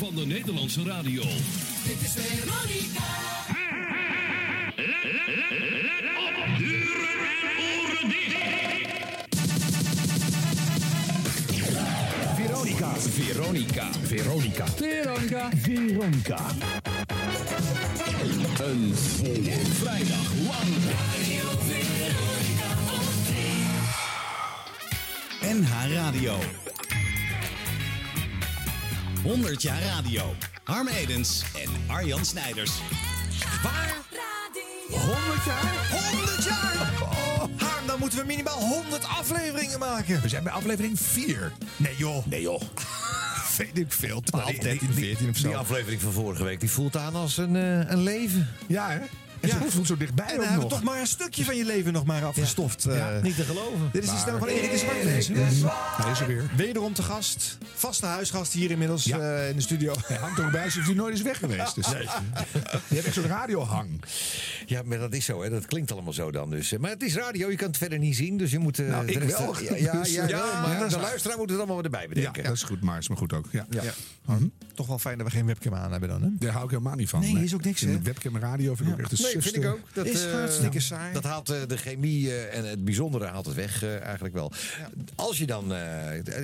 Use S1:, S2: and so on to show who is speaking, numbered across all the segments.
S1: van de Nederlandse radio.
S2: Dit is Veronica.
S1: Deuren en oren dicht.
S3: Veronica. Veronica. Veronica. Veronica. Veronica. Een volle vrijdag lang.
S4: NH Radio. 100 jaar radio. Harm Edens en Arjan Snijders.
S5: Waar? 100 jaar? 100 jaar! Oh, Harm, dan moeten we minimaal 100 afleveringen maken.
S6: We zijn bij aflevering 4. Nee joh.
S5: Nee joh.
S6: Weet ik veel. 12,
S5: Die-
S6: 13,
S5: die-
S6: 14 of zo.
S5: Die aflevering van vorige week die voelt aan als een, eh, een leven.
S6: Ja hè? En
S5: Ja.
S6: ze zo dichtbij
S5: En
S6: ook
S5: we hebben
S6: nog.
S5: toch maar een stukje van je leven nog maar afgestoft. eh.
S6: Ja.
S5: Niet te geloven. Dit is de
S6: Maar-
S5: stem van Erik de Zwart.
S6: Hij is er weer.
S5: Wederom te gast. Vaste huisgast hier inmiddels
S6: Ja.
S5: eh, in de studio.
S6: Hij hangt er ook bij alsof hij nooit is weg geweest. Dus. Je hebt echt zo'n radiohang.
S5: Ja, maar dat is zo, hè. Dat klinkt allemaal zo dan dus. Maar het is radio, je kan het verder niet zien, dus je moet... eh,
S6: Nou, ik
S5: rest-
S6: wel.
S5: Ja, ja,
S6: Dus,
S5: ja,
S6: ja,
S5: maar
S6: is
S5: de luisteraar moet het allemaal weer erbij
S6: Ja,
S5: bedenken.
S6: dat is goed, maar is me goed ook. Ja.
S5: Ja.
S6: Ja.
S5: Hm? Toch wel fijn dat we geen webcam aan hebben dan, hè?
S6: Daar hou ik helemaal niet van.
S5: Nee, is ook niks,
S6: webcam radio vind ik ook echt een
S5: Nee, vind ik ook. Dat
S2: Is
S5: eh,
S2: hartstikke saai.
S5: Dat haalt eh, de chemie eh, en het bijzondere haalt het weg eh, eigenlijk wel. Als je dan... eh,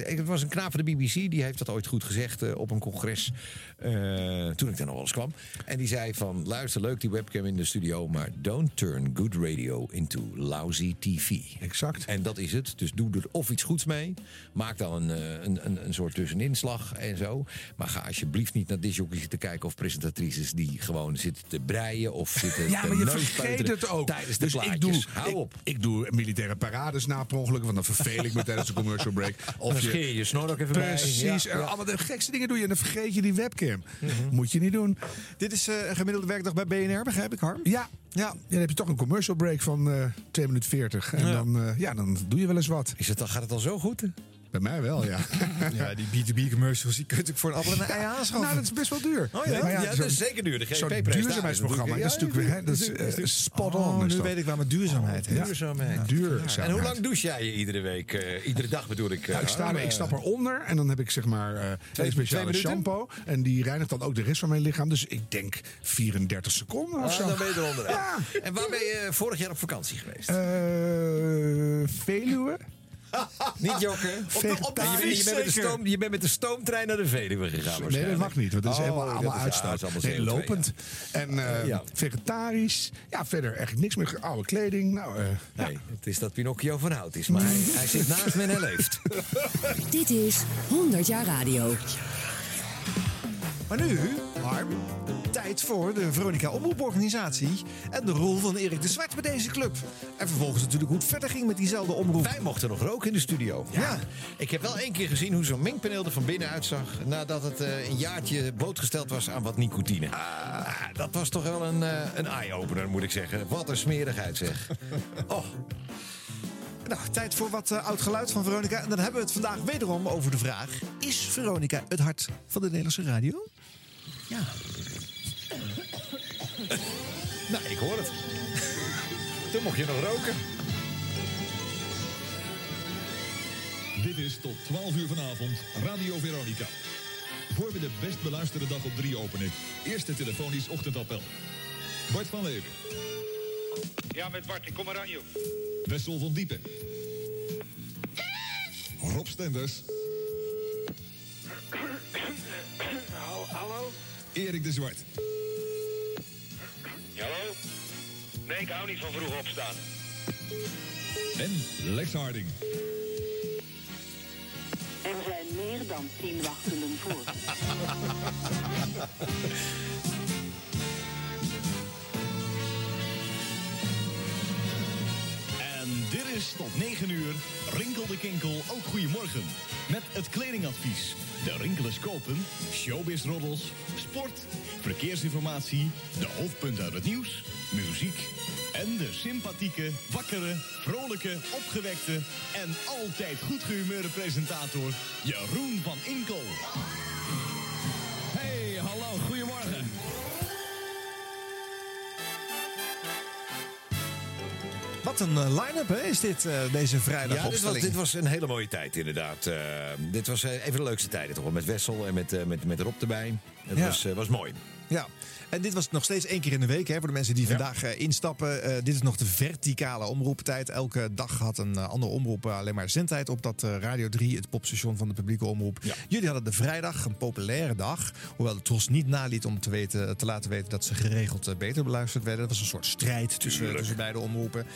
S5: het was een knaap van de BBC, die heeft dat ooit goed gezegd op een congres. eh, toen ik daar nog wel eens kwam. En die zei van, luister, leuk die webcam in de studio, maar don't turn good radio into lousy TV.
S6: Exact.
S5: En dat is het. Dus doe er of iets goeds mee. Maak dan een, een, een, een soort tusseninslag en zo. Maar ga alsjeblieft niet naar disjockeys te kijken of presentatrices die gewoon zitten te breien of zitten
S6: Ja, maar je vergeet het ook.
S5: tijdens de
S6: dus
S5: plaatjes.
S6: ik doe,
S5: Hou
S6: ik,
S5: op.
S6: ik doe militaire parades na per ongeluk, want dan verveel ik me tijdens de commercial break. Of
S5: Dan je je snor ook even bij.
S6: Precies.
S5: Ja. Mhm.
S6: Allemaal de gekste dingen doe je en dan vergeet je die webcam. Moet je niet doen.
S5: Dit is eh, een gemiddelde werkdag bij BNR, begrijp ik, Harm?
S6: Ja.
S5: Ja.
S6: Dan heb je toch een commercial break van eh 2 minuten 40. En
S5: Ja.
S6: Dan, eh, ja, dan doe je wel eens wat.
S5: Is het, al- gaat het al zo goed?
S6: Bij mij wel, ja.
S5: Ja, die B2B commercials, die kun je voor een appel en een ei aanschaffen.
S6: nou, dat is best wel duur.
S5: Oh ja?
S6: Maar
S5: Ja, dat is zeker duur. De
S6: Zo'n duurzaamheidsprogramma. Dat is natuurlijk weer, dat is eh, spot on.
S5: Oh, nu
S6: dat.
S5: weet ik waar mijn duurzaamheid.
S6: Ja.
S5: Duurzaamheid.
S6: Duurzaamheid.
S5: En hoe lang douche jij je iedere week? eh, iedere dag bedoel ik. eh,
S6: Nou, ik, sta,
S5: Harm?
S6: er- ik stap eronder en dan heb ik zeg maar eh twee speciale shampoo. En die reinigt dan ook de rest van mijn lichaam. Dus ik denk 34 seconden of
S5: Ah,
S6: zo.
S5: dan ben je eronder.
S6: Ja.
S5: En waar ben je vorig jaar op vakantie geweest?
S6: Eh, Veluwe.
S5: Niet jokken. Op de, op de, je, bent- je, bent met de stoom, je bent met de stoomtrein naar de Veluwe gegaan
S6: Nee, dat mag niet, want dat is
S5: Oh,
S6: helemaal
S5: dat
S6: allemaal
S5: ja,
S6: uitstoot.
S5: dat is allemaal
S6: nee,
S5: CO2,
S6: lopend. En eh,
S5: Ja.
S6: vegetarisch. Ja, verder eigenlijk niks meer. Oude kleding. Nou, eh,
S5: Nee, het is dat Pinocchio van hout is. Maar hij, hij zit naast me en hij leeft.
S7: Dit is 100 jaar radio.
S2: Maar nu, Harm, tijd voor de Veronica Omroeporganisatie en de rol van Erik de Zwart bij deze club. En vervolgens natuurlijk hoe het verder ging met diezelfde omroep.
S5: Wij mochten nog roken in de studio.
S2: Ja.
S5: Ik heb wel één keer gezien hoe zo'n mengpaneel er van binnen uitzag. Nadat het eh, een jaartje blootgesteld was aan wat nicotine. Ah, dat was toch wel een, eh, een eye-opener, moet ik zeggen. Wat een smerigheid zeg. Oh,
S2: Nou, tijd voor wat eh, oud geluid van Veronica. En dan hebben we het vandaag wederom over de vraag: Is Veronica het hart van de Nederlandse radio?
S5: Ja. nou, ik hoor het. Toen mocht je nog roken.
S8: Dit is tot 12 uur vanavond Radio Veronica. Voor we de best beluisterde dag op 3 openen. Eerste telefonisch ochtendappel. Bart van Leeuwen,
S9: Ja, met Bart, ik kom eraan, joh.
S8: Wessel van Diepen. Rob Stenders,
S9: Hallo?
S8: Erik de Zwart.
S9: Hallo? Nee, ik hou niet van vroeg opstaan.
S8: En Lex Harding.
S10: Er zijn meer dan tien wachtenden voor.
S4: tot 9 uur Rinkel de Kinkel, ook goedemorgen. Met het kledingadvies, de Rinkelers kopen, showbizroddels, sport, verkeersinformatie, de hoofdpunten uit het nieuws, muziek en de sympathieke, wakkere, vrolijke, opgewekte en altijd goed gehumeurde presentator Jeroen van Inkel.
S2: Wat een eh, line-up hè, is dit, eh, deze vrijdag
S5: Ja, dit was, dit was een hele mooie tijd inderdaad. Eh, dit was even de leukste tijden toch wel. Met Wessel en met, eh, met, met Rob erbij. Het
S2: Ja.
S5: was, was mooi.
S2: Ja, en dit was nog steeds één keer in de week. Hè, voor de mensen die vandaag eh, instappen. Eh, dit is nog de verticale omroeptijd. Elke dag had een eh, andere omroep alleen maar zendtijd op dat Radio 3, het popstation van de publieke omroep. Jullie hadden de vrijdag, een populaire dag. Hoewel de Tros niet naliet om te, weten, te laten weten dat ze geregeld beter beluisterd werden. Dat was een soort strijd tussen, tussen beide omroepen.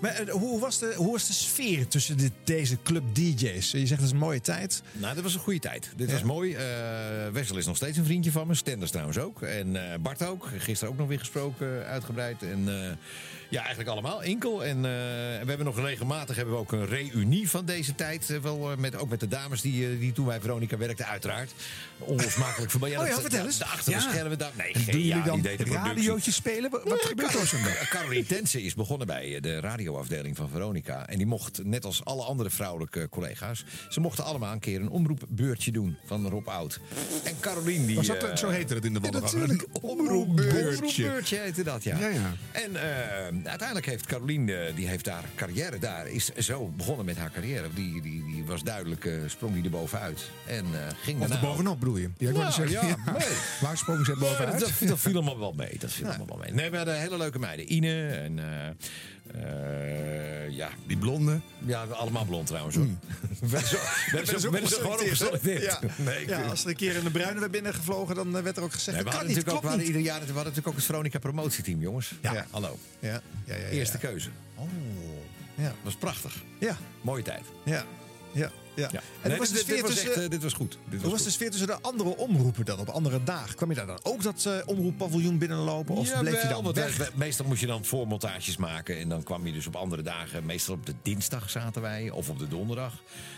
S2: Maar eh, hoe, was de, hoe was de sfeer tussen dit, deze club DJ's? Je zegt het is een mooie tijd.
S5: Nou, dit was een goede tijd. Dit
S2: Ja.
S5: was mooi. Wessel is nog steeds een vriendje van me. Stenders trouwens ook. En eh, Bart ook. Gisteren ook nog weer gesproken, uitgebreid. En eh, ja, eigenlijk allemaal. Enkel. En eh, we hebben nog regelmatig hebben we ook een reunie van deze tijd. eh, wel, met, ook met de dames die, die toen bij Veronica werkten, uiteraard. Onlosmakelijk voorbij.
S2: Oh ja, vertel eens.
S5: De achter de
S2: Ja.
S5: schermen. daar- Nee,
S2: Doen
S5: geen
S2: jullie
S5: ja,
S2: dan radiootjes spelen? Wat, wat gebeurt er zo?
S5: Car- Caroline Tense is begonnen bij de radioafdeling van Veronica. En die mocht, net als alle andere vrouwelijke collega's... ze mochten allemaal een keer een omroepbeurtje doen van Rob Oud. En Caroline die...
S6: Was dat,
S5: eh,
S6: zo heette het in de
S5: ja,
S6: wandelgang?
S5: natuurlijk. Omroepbeurtje.
S6: omroepbeurtje.
S5: Heette dat, ja.
S6: Ja, ja.
S5: En eh, uiteindelijk heeft Caroline, eh, die heeft haar carrière daar... is zo begonnen met haar carrière. Die, die, die was duidelijk, eh, sprong die er bovenuit. En ging
S2: Of er bovenop bedoel je?
S6: Ja, ik wou
S5: Nou,
S6: zeggen,
S5: ja,
S6: ja.
S5: nee.
S6: Waar sprongen ze bovenuit?
S5: dat, dat viel hem wel mee. Dat viel hem wel mee. Nee, we hadden hele leuke meiden. Ine en... eh, ja,
S6: Die blonde.
S5: ja, allemaal blond trouwens hoor. We hebben ze- we hebben ze- we hebben ze gewoon opgeselecteerd.
S2: Ja.
S5: Nee,
S2: ja, als er een keer in de bruine werd binnengevlogen, dan eh, werd er ook gezegd...
S5: Nee, we
S2: dat
S5: hadden
S2: kan niet,
S5: ook,
S2: niet.
S5: ieder jaar we hadden natuurlijk ook het Veronica promotieteam, jongens.
S2: Ja.
S5: Hallo.
S2: Ja, ja, ja, ja,
S5: Eerste
S2: ja.
S5: keuze.
S2: Oh, ja,
S5: Dat was prachtig.
S2: ja,
S5: Mooie tijd.
S2: ja, ja. Ja.
S5: Ja.
S2: En
S5: Nee,
S2: hoe was de
S5: dit, dit
S2: sfeer
S5: was echt,
S2: tussen...
S5: eh, dit was goed. Dit
S2: Hoe
S5: was
S2: was de sfeer tussen de andere omroepen dan op andere dagen? Kwam je daar dan ook dat eh omroeppaviljoen binnenlopen? Of bleef je dan weg?
S5: wij- meestal moest je dan voormontages maken. En dan kwam je dus op andere dagen. Meestal op de dinsdag zaten wij. Of op de donderdag.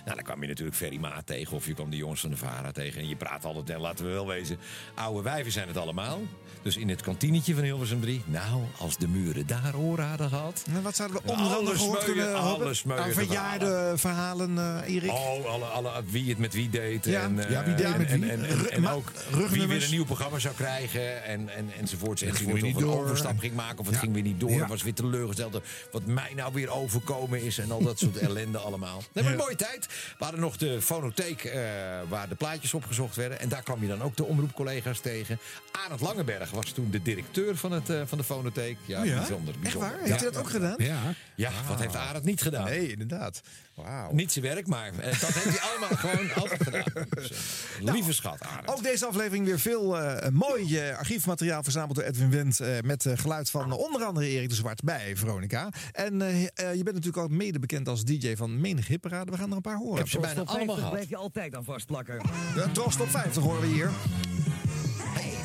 S5: Nou, dan kwam je natuurlijk Ferry Maat tegen. Of je kwam de jongens van de VARA tegen. En je praat altijd, en laten we wel wezen. Oude wijven zijn het allemaal. Dus in het kantinetje van Hilversum 3. Nou, als de muren daar oren hadden gehad.
S2: Nou, wat zouden we onder andere gehoord kunnen
S5: alle
S2: Nou, verjaarde verhalen, eh Erik.
S5: Oh, alle, alle, wie het met wie deed.
S2: Ja.
S5: en, eh,
S6: Ja, wie deed
S5: en,
S6: met
S5: en,
S6: wie?
S5: En, en, en
S2: Ma-
S5: ook wie weer een nieuw programma zou krijgen. En, en, enzovoorts. enzovoorts. Of een
S6: door.
S5: overstap ging maken. Of het
S6: Ja.
S5: ging weer niet door.
S6: Ja.
S5: was weer teleurgesteld. Wat mij nou weer overkomen is. En al dat soort ellende allemaal. Nee, maar een mooie tijd. We hadden nog de fonotheek eh, waar de plaatjes opgezocht werden. En daar kwam je dan ook de omroepcollega's tegen. Arend Langeberg was toen de directeur van, het, eh, van de fonotheek. Ja,
S2: Oh ja?
S5: bijzonder.
S2: Echt waar? Heeft hij dat ook gedaan?
S6: Ja.
S5: Ja, wat heeft Arend niet gedaan?
S2: Nee, inderdaad. Wauw.
S5: Niet zijn werk, maar eh, dat heeft hij allemaal gewoon altijd gedaan. Dus, eh, lieve schat, Arend.
S2: Ook deze aflevering weer veel eh, mooi archiefmateriaal verzameld door Edwin Wendt. eh, met geluid van onder andere Erik de Zwart bij Veronica. En je bent natuurlijk ook mede bekend als DJ van menig hipparade. We gaan er een paar horen.
S5: Ik heb ze bijna allemaal gehad.
S11: blijf je altijd aan vastplakken.
S2: De Tros Top 50 horen we hier.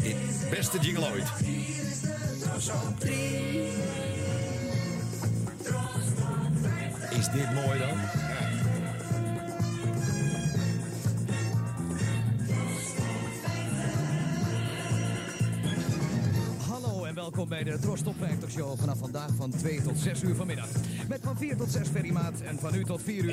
S5: Dit beste jingle ooit. Is dit mooi dan?
S11: Welkom bij de Tros Top 50 Show vanaf vandaag van 2 tot 6 uur vanmiddag. Met van 4 tot 6 Ferry Maat en van nu tot 4 uur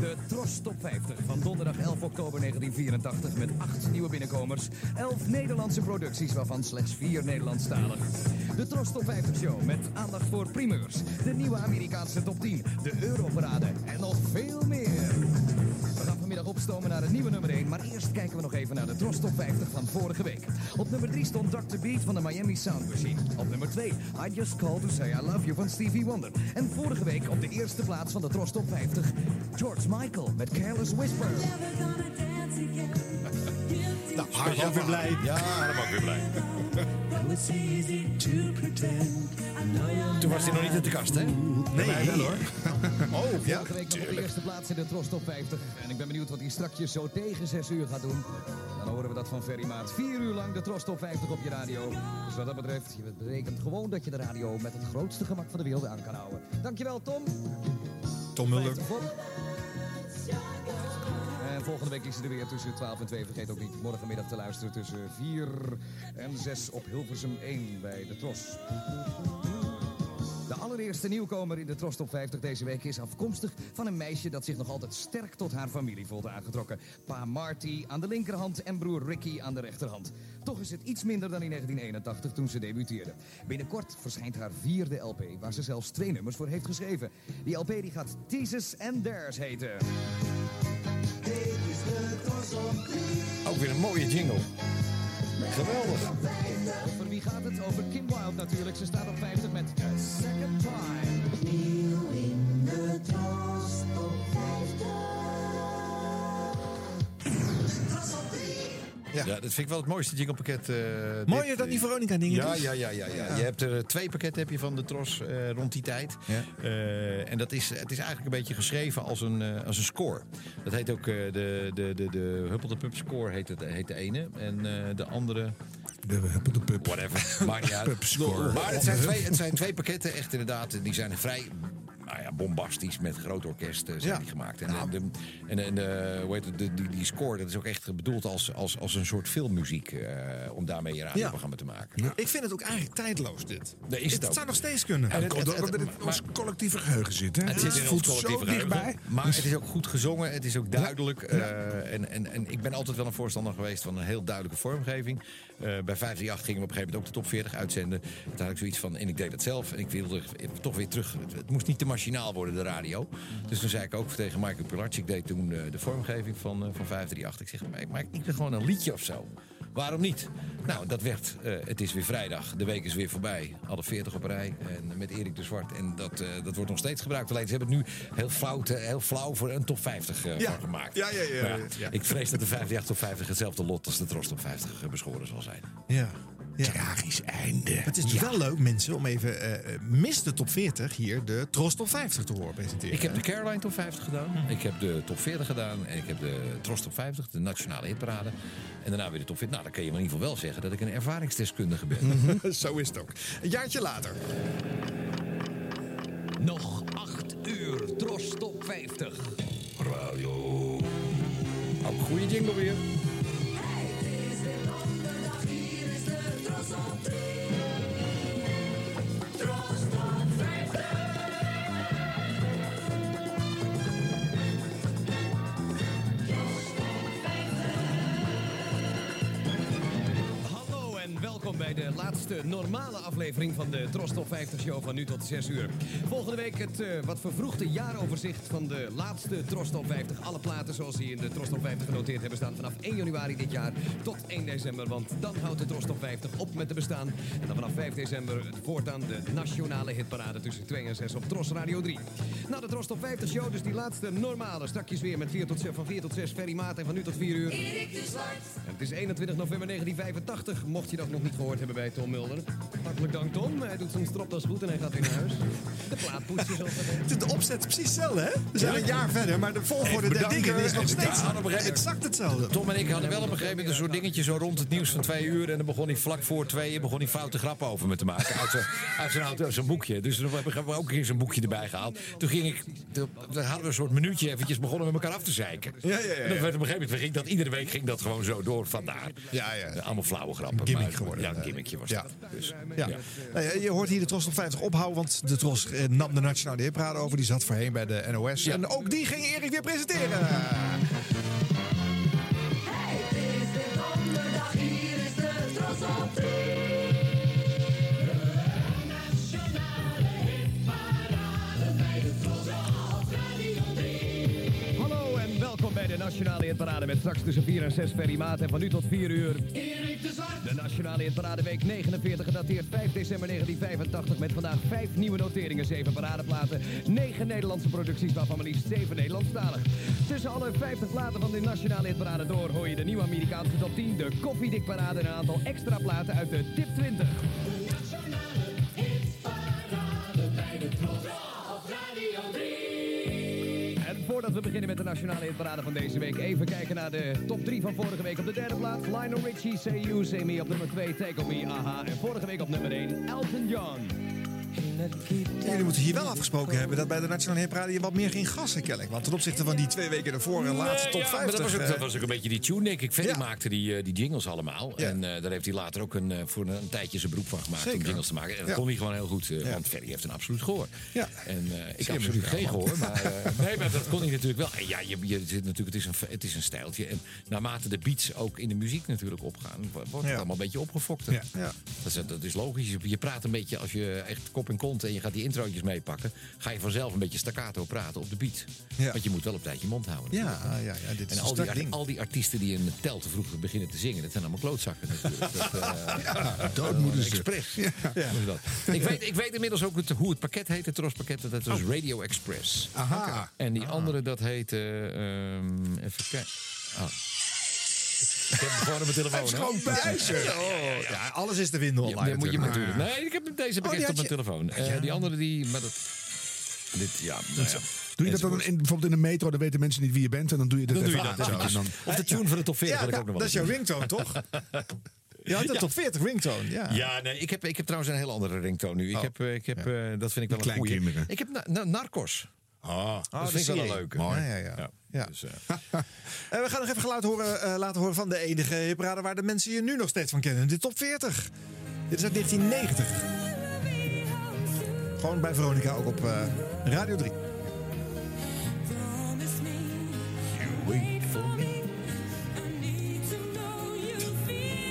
S11: de Tros Top 50 van donderdag 11 oktober 1984 met 8 nieuwe binnenkomers, 11 Nederlandse producties waarvan slechts 4 Nederlandstalig. De Tros Top 50 Show met aandacht voor primeurs, de nieuwe Amerikaanse top 10, de Europarade en nog veel meer. We gaan vanmiddag opstomen naar een nieuwe nummer 1. Maar eerst kijken we nog even naar de Tros Top 50 van vorige week. Op nummer 3 stond Dr. Beat van de Miami Sound Machine. Op nummer 2 I Just Called To Say I Love You van Stevie Wonder. En vorige week op de eerste plaats van de Tros Top 50... George Michael met Careless Whisper.
S2: Nou, ook weer blij.
S5: Ja, Harm ook weer blij. Toen was hij nog niet in de kast, hè?
S2: Nee, wel hoor. Oh, ja.
S11: Vorige week nog op de eerste plaats in de Tros Top 50. En ik ben benieuwd wat hij strakjes zo tegen 6 uur gaat doen. Dan horen we dat van Ferry Maat. 4 uur lang de Tros Top 50 op je radio. Dus wat dat betreft, je betekent gewoon dat je de radio met het grootste gemak van de wereld aan kan houden. Dankjewel Tom.
S2: Tom Mulder.
S11: 50 voor. En volgende week is hij er weer tussen 12 en 2. Vergeet ook niet morgenmiddag te luisteren tussen 4 en 6 op Hilversum 1 bij de Tros. De allereerste nieuwkomer in de Tros Top 50 deze week is afkomstig van een meisje dat zich nog altijd sterk tot haar familie voelt aangetrokken. Pa Marty aan de linkerhand en broer Ricky aan de rechterhand. Toch is het iets minder dan in 1981 toen ze debuteerde. Binnenkort verschijnt haar vierde LP, waar ze zelfs twee nummers voor heeft geschreven. Die LP die gaat Teases and Dares heten.
S5: Ook weer een mooie jingle. Geweldig.
S11: Over wie gaat het? Over Kim Wilde natuurlijk. Ze staat op 50 met Second Time. Nieuw in de Tros Top 50.
S5: Ja. dat vind ik wel het mooiste jinglepakket. eh,
S2: Mooier
S5: dit-
S2: dan die Veronica-dingen?
S5: Ja, ja, ja, ja, ja. Je hebt er twee pakketten heb je van de Tros eh, rond die tijd. Eh, en dat is, het is eigenlijk een beetje geschreven als een, eh, als een score. Dat heet ook eh, de, de, de, de Huppel de Pup score heet, het, heet de ene. En eh, de andere...
S6: De Huppel de Pup.
S5: Whatever. Uit.
S6: Pup score.
S5: Maar het zijn, twee, het zijn twee pakketten, echt inderdaad. Die zijn vrij nou ja, bombastisch met groot orkest eh, zijn
S2: Ja.
S5: die gemaakt. En, en, de, en, en eh, hoe heet het, de, die, die score, dat is ook echt bedoeld als, als, als een soort filmmuziek. eh, om daarmee je radioprogramma te maken.
S2: Ik vind het ook eigenlijk tijdloos, dit.
S5: Nee, is het ook.
S2: zou nog steeds kunnen.
S5: En
S6: Het komt ook omdat het in ons collectieve geheugen zit. Hè?
S5: Het zit in ons
S6: voelt zo
S5: collectieve geheugen.
S6: dichtbij.
S5: Maar het is ook goed gezongen, het is ook duidelijk. eh, en, en, en ik ben altijd wel een voorstander geweest van een heel duidelijke vormgeving. Eh, bij 538 gingen we op een gegeven moment ook de top 40 uitzenden. Toen had ik zoiets van, en ik deed dat zelf. En ik wilde toch weer terug. Het, het moest niet te machinaal worden, de radio. Dus toen zei ik ook tegen Michael Pilarczyk, ik deed toen eh, de vormgeving van, eh, van 538. Ik zeg, maar ik maak niet gewoon een liedje of zo. Waarom niet? Nou, dat werd. eh, het is weer vrijdag. De week is weer voorbij. Alle 40 op rij. En met Erik de Zwart. En dat, dat wordt nog steeds gebruikt. Alleen ze hebben het nu heel flauw, te- heel flauw voor een top 50 eh,
S2: Ja.
S5: van gemaakt.
S2: Ja, ja, ja, ja, ja.
S5: Ik vrees dat de 58 top 50 hetzelfde lot als de Tros top 50 beschoren zal zijn.
S2: Ja. Ja.
S6: Tragisch einde.
S2: Het is dus wel leuk, mensen, om even eh, eh, mis de top 40 hier de Tros top 50 te horen presenteren.
S5: Ik heb de Caroline top 50 gedaan. Ik heb de top 40 gedaan. En ik heb de Tros top 50, de nationale hitparade. En daarna weer de top 40. Nou, dan kan je in ieder geval wel zeggen dat ik een ervaringsdeskundige ben.
S2: Zo is het ook. Een jaartje later.
S11: Nog 8 uur Tros Top 50.
S5: Radio. Ook goede jingle weer.
S11: Hallo de laatste normale aflevering van de Tros Top 50 show van nu tot 6 uur. Volgende week het eh, wat vervroegde jaaroverzicht van de laatste Tros Top 50. Alle platen zoals die in de Tros Top 50 genoteerd hebben staan vanaf 1 januari dit jaar tot 1 december. Want dan houdt de Tros Top 50 op met te bestaan. En dan vanaf 5 december het voortaan de nationale hitparade tussen 2 en 6 op Tros Radio 3. Nou, de Tros Top 50 show, dus die laatste normale. Strakjes weer met 4 tot 6, van 4 tot 6 Ferry Maat en van nu tot 4 uur. En het is 21 november 1985, mocht je dat nog niet gehoord hebben bij Tom Mulder. Hartelijk dank Tom, hij doet zijn stropdas goed en hij gaat weer naar huis. De plaatpoetjes dat heet.
S2: De opzet is precies hetzelfde, hè? We zijn een jaar verder, maar de volgorde der dingen is nog steeds exact hetzelfde.
S5: Tom en ik hadden wel op een gegeven moment een soort dingetje zo rond het nieuws van twee uur. En dan begon hij vlak voor tweeën begon hij foute grappen over me te maken. Uit zijn, uit zijn, auto, zijn boekje. Dus toen hebben we ook een keer zijn boekje erbij gehaald. Toen ging ik, toen hadden we een soort minuutje eventjes begonnen met elkaar af te zeiken.
S2: Ja, ja, ja,
S5: En werd op een gegeven moment ging dat iedere week ging dat gewoon zo door vandaar.
S2: Ja, ja.
S5: Allemaal flauwe grappen.
S2: Gimmick
S5: maar-
S2: geworden.
S5: Ja, een gimmickje was
S2: ja.
S5: dat. Dus,
S2: ja. ja. Nou, je hoort hier de Tros op 50 ophouden, want de Tros eh, nam de Nationale Hipparade over. Die zat voorheen bij de NOS. Ja. En ook die ging Erik weer presenteren.
S11: Hey, het is de donderdag, hier is de Tros op 3. Welkom bij de Nationale Hitparade met straks tussen 4 en 6 Ferry Maat en van nu tot 4 uur. De Nationale Hitparade week 49 gedateerd 5 december 1985 met vandaag 5 nieuwe noteringen, 7 paradeplaten, 9 Nederlandse producties waarvan maar liefst 7 Nederlandstalig. Tussen alle 50 platen van de Nationale Hitparade door hoor je de nieuwe Amerikaanse top 10, de koffiedikparade en een aantal extra platen uit de Tip 20. Voordat we beginnen met de nationale hitparade van deze week, even kijken naar de top 3 van vorige week. Op de derde plaats, Lionel Richie, Say You, Say Me. Op nummer 2, Take On Me, Aha. En vorige week op nummer 1, Elton John.
S2: Jullie moeten hier wel afgesproken hebben dat bij de Nationale Hipradio je wat meer ging gassen, kennelijk. Want ten opzichte van die twee weken ervoor en laatste top
S5: Ja, maar
S2: 50.
S5: dat was, ook,
S2: eh,
S5: dat was ook een beetje die tune, denk ik.
S2: Ja.
S5: maakte die, eh, die jingles allemaal.
S2: Ja.
S5: En eh, daar heeft hij later ook een, voor een, een tijdje zijn beroep van gemaakt om jingles te maken. En dat kon hij gewoon heel goed, want Ferry heeft een absoluut gehoor.
S2: Ja.
S5: En ik
S2: Zeer
S5: absoluut geen gehoor. Maar, nee, maar dat kon hij natuurlijk wel. En ja, je, je zit natuurlijk, het, is een, het is een stijltje. En naarmate de beats ook in de muziek natuurlijk opgaan, wo- wordt het allemaal een beetje opgefokter.
S6: Ja.
S2: Ja.
S5: Dat, is, dat is logisch. Je- praat een beetje, als je echt kop en kont en je gaat die introotjes meepakken, ga je vanzelf een beetje staccato praten op de beat.
S2: Ja.
S5: Want je moet wel op tijd je mond houden.
S2: Ja, ja, ja, dit is
S5: En
S2: een
S5: al die,
S2: ding.
S5: al die artiesten die in tel te vroeg beginnen te zingen, dat zijn allemaal klootzakken natuurlijk. Dat, eh,
S6: dood moeten ze.
S5: Expres. Ja. Dat. Ik, weet, ik weet inmiddels ook het, hoe het pakket heet, het Tros-pakket. Dat was Radio Express.
S6: Aha.
S5: En die andere, dat heet... eh, ehm, even kijken. Oh. Ik heb gewoon op mijn telefoon.
S6: Schoon bij ze.
S2: Oh, ja, alles is te vinden
S5: Ja,
S2: online
S5: dat moet je
S2: natuurlijk.
S5: Nee, ik heb deze bekend
S2: die
S5: op mijn telefoon. Eh, Die andere die... Maar dat, dit, ja, nou ja.
S6: Doe je dat dan in, bijvoorbeeld in de metro, dan weten mensen niet wie je bent. En dan doe je dit
S5: Dan doe je
S6: even
S5: dat
S6: aan. dan-
S5: Of de tune van de top 40
S2: Ja,
S5: ik ook nog wel
S2: dat is jouw ringtone, toch? Je had de
S5: Ja.
S2: top 40 ringtone, ja.
S5: Ja, nee, ik heb, ik heb trouwens een heel andere ringtone nu. Ik
S2: Oh.
S5: heb, eh, ik heb, eh, dat vind ik wel een goeie. Ik heb na, na- Narcos.
S6: Ah.
S5: dat vind ik wel een leuke.
S2: Ja, ja, ja. Ja.
S5: Dus, eh,
S2: En we gaan nog even geluid horen, eh, laten horen van de enige hipraden waar de mensen je nu nog steeds van kennen. De top 40. Dit is uit 1990. Gewoon bij Veronica, ook op eh, Radio 3.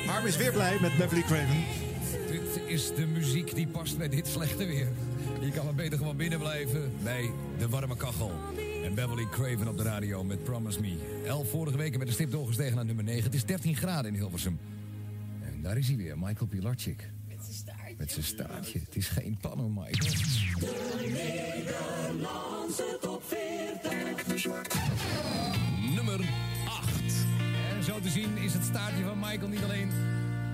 S2: Harm is weer blij met Beverly Craven.
S11: Dit is de muziek die past bij dit slechte weer. Je kan maar beter gewoon binnen blijven bij de warme kachel. En Beverly Craven op de radio met Promise Me. Elf vorige weken met de stip doorgestegen naar nummer 9. Het is 13 graden in Hilversum. En daar is hij weer, Michael Pilarczyk. Met zijn staartje. Met zijn staartje. Het is geen pan hoor, Michael. Nummer 8. En zo te zien is het staartje van Michael niet alleen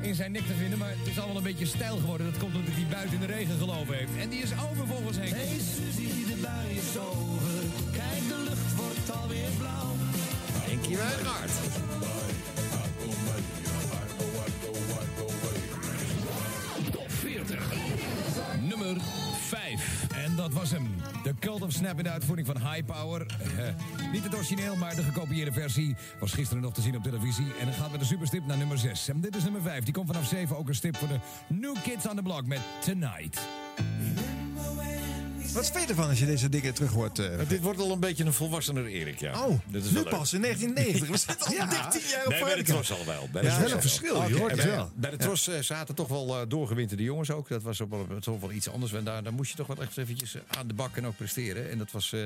S11: in zijn nek te vinden, maar het is allemaal een beetje stijl geworden. Dat komt omdat hij buiten in de regen gelopen heeft. En die is over volgens Henk. Hey Suzy, de bui is over. Kijk, de lucht wordt alweer blauw.
S5: Henkie Wijngaard.
S11: Top 40. Nummer 5. En dat was hem. De Cult of Snap in de uitvoering van High Power. Eh, niet het origineel, maar de gekopieerde versie. Was gisteren nog te zien op televisie. En het gaat met een superstip naar nummer 6. En dit is nummer 5. Die komt vanaf 7 ook een stip voor de New Kids on the Block met Tonight.
S2: Wat vind je ervan als je deze dingen terug hoort? eh?
S5: Dit wordt al een beetje een volwassener Erik, ja.
S2: oh,
S5: Dit is
S2: nu
S5: wel leuk.
S2: pas in 1990. We zitten al 13 jaar op
S5: Nee, bij de. Tros al wel. Bij de
S2: Ja,
S5: Tros
S2: wel een
S5: al
S6: verschil, je hoort
S5: En
S6: het
S5: bij-
S6: wel.
S5: Bij de Tros eh, zaten toch wel eh, doorgewinterde jongens ook. Dat was ook wel, toch wel iets anders. En daar, daar moest je toch wel echt eventjes eh, aan de bak en ook presteren. En dat was, eh,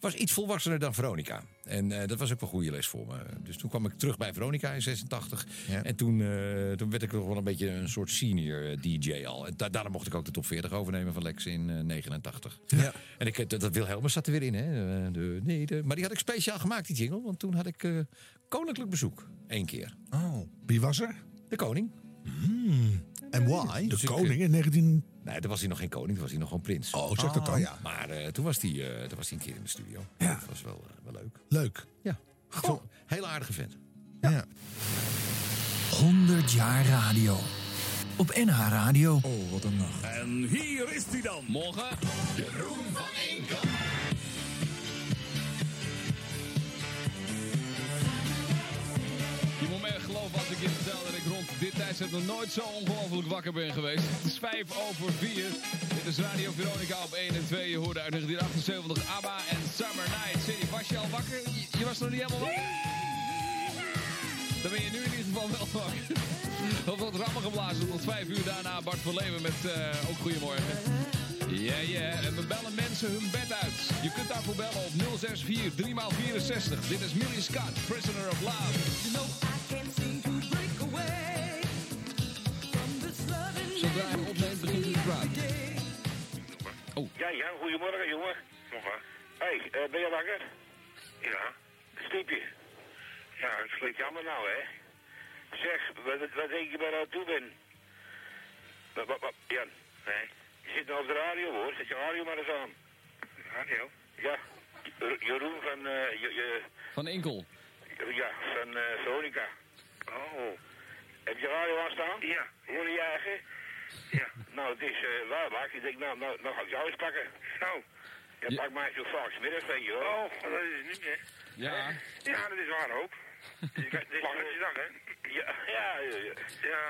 S5: was iets volwassener dan Veronica. En eh, dat was ook wel goede les voor me. Dus toen kwam ik terug bij Veronica in 86.
S2: Ja.
S5: En toen, eh, toen werd ik toch wel een beetje een soort senior eh, DJ al. En da- daarna mocht ik ook de top 40 overnemen van Lex in eh, 89.
S2: Ja.
S5: En ik, dat, dat Wilhelmus zat er weer in, hè? Eh, De, nee, de, maar die had ik speciaal gemaakt, die jingle. Want toen had ik eh, koninklijk bezoek. Eén keer.
S2: Oh.
S6: Wie was er?
S5: De koning.
S2: En why?
S6: De
S5: Dus ik,
S6: koning in 19...
S5: Nee, toen was hij nog geen koning, toen was hij nog gewoon prins.
S6: Oh, zeg dat dan.
S2: ja.
S5: Maar eh, toen, was hij, eh, toen was hij een keer in de studio.
S6: Ja.
S5: Dat was wel, eh, wel leuk.
S6: Leuk.
S5: Ja. Vond- Hele aardige vent.
S2: Ja.
S12: 100 jaar radio. Op NH Radio.
S3: Oh, wat een nacht.
S8: En hier is hij dan.
S11: Morgen.
S8: Jeroen van Enkel.
S13: Je moet me echt geloven als ik je vertel dat ik rond dit tijdstip nog nooit zo ongelooflijk wakker ben geweest. Het is 5 over 4. Dit is Radio Veronica op 1 en 2. Je hoorde uit 1978 ABBA en Summer Night City. Was je al wakker? Je, je was nog niet helemaal wakker? Dan ben je nu in ieder geval wel wakker. Dat wordt rammen geblazen tot 5 uur daarna Bart van Leeuwen met eh, ook Goedemorgen. Ja, ja, en we bellen mensen hun bed uit. Je kunt daarvoor bellen op 064 3x64. Dit is Millie Scott, Prisoner of Love. Zodra hij opneemt, begint hij te praten.
S9: Ja, ja, goedemorgen, jongen. Morgen. Hé, hey, eh, ben je wakker? Ja. Stiepje. Ja, het slikt jammer nou, hè. Zeg, wat, wat denk je waar aan toe ben? Wat, wat, wat, Jan? Nee. Je zit nou op de radio, hoor. Zet je radio maar eens aan. Radio? Ja. Jeroen van, eh, je, je,
S13: Van Enkel.
S9: ja, van eh Veronica. Oh. Heb je radio aan staan? Ja. Hoor je je eigen? Ja, nou, het is uh, Luibak. Ik denk, nou, nou, nou ga ik jou eens pakken. Nou, ja, pak mij zo vaak middag, weet je wel. Oh, dat is het niet meer.
S13: Ja.
S9: Ja, dat is waar ook. Dit is je dag, hè? Ja, ja, ja. ja.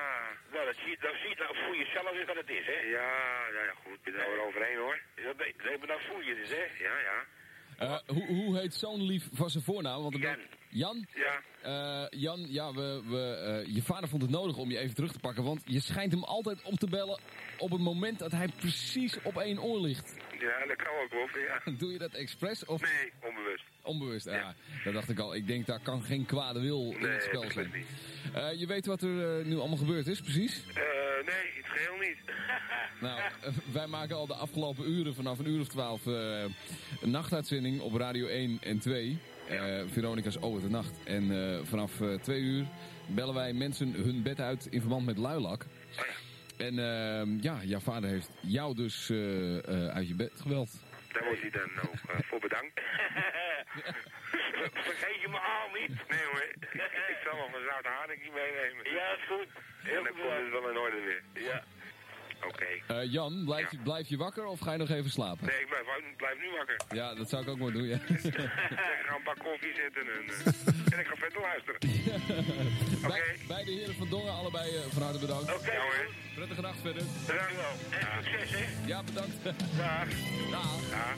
S9: Nou, dat zie, dat zie nou voel je zelf weer wat het is, hè? Ja, ja, ja goed. Ben er overheen, hoor. Ja, nee, nee, maar dan voel je het, hè? Ja, ja.
S13: Eh, hoe, hoe heet zo'n lief van zijn voornaam? Want Jan. Jan?
S9: Ja.
S13: Eh, Jan, ja, we, we, eh, je vader vond het nodig om je even terug te pakken. Want je schijnt hem altijd op te bellen op het moment dat hij precies op één oor ligt.
S9: Ja, dat kan ook wel, ja.
S13: Doe je dat expres? Of?
S9: Nee, onbewust.
S13: Onbewust, ja. Dat dacht ik al. Ik denk, daar kan geen kwade wil in het spel zijn. Eh, je weet wat er eh, nu allemaal gebeurd is, precies?
S9: Eh, nee, het geheel niet.
S13: Nou, wij maken al de afgelopen uren, vanaf een uur of twaalf, een nachtuitzending op Radio 1 en 2. eh Veronica's Oh, het de Nacht. En vanaf twee uur bellen wij mensen hun bed uit in verband met luilak. En ehm, ja, jouw vader heeft jou dus uit je bed gebeld.
S9: Daar wordt hij dan ook eh, voor bedankt. Vergeet je me al niet? Nee hoor, ik zal nog een zout haringje meenemen. Ja, is goed. En dan komt het wel in orde weer. Ja. Oké.
S13: Eh, Jan, blijf, je, blijf je wakker of ga je nog even slapen?
S9: Nee, ik blijf, ik blijf nu wakker.
S13: Ja, dat zou ik ook maar doen, ja.
S9: ik ga een bak koffie zetten en, eh, en ik ga verder luisteren.
S13: Bij, beide heren van Dongen, allebei eh, van harte bedankt.
S9: Oké hoor.
S13: Prettige nacht verder.
S9: Bedankt wel. En succes hè.
S13: Ja, bedankt.
S9: Dag.
S13: Dag.
S9: Ja.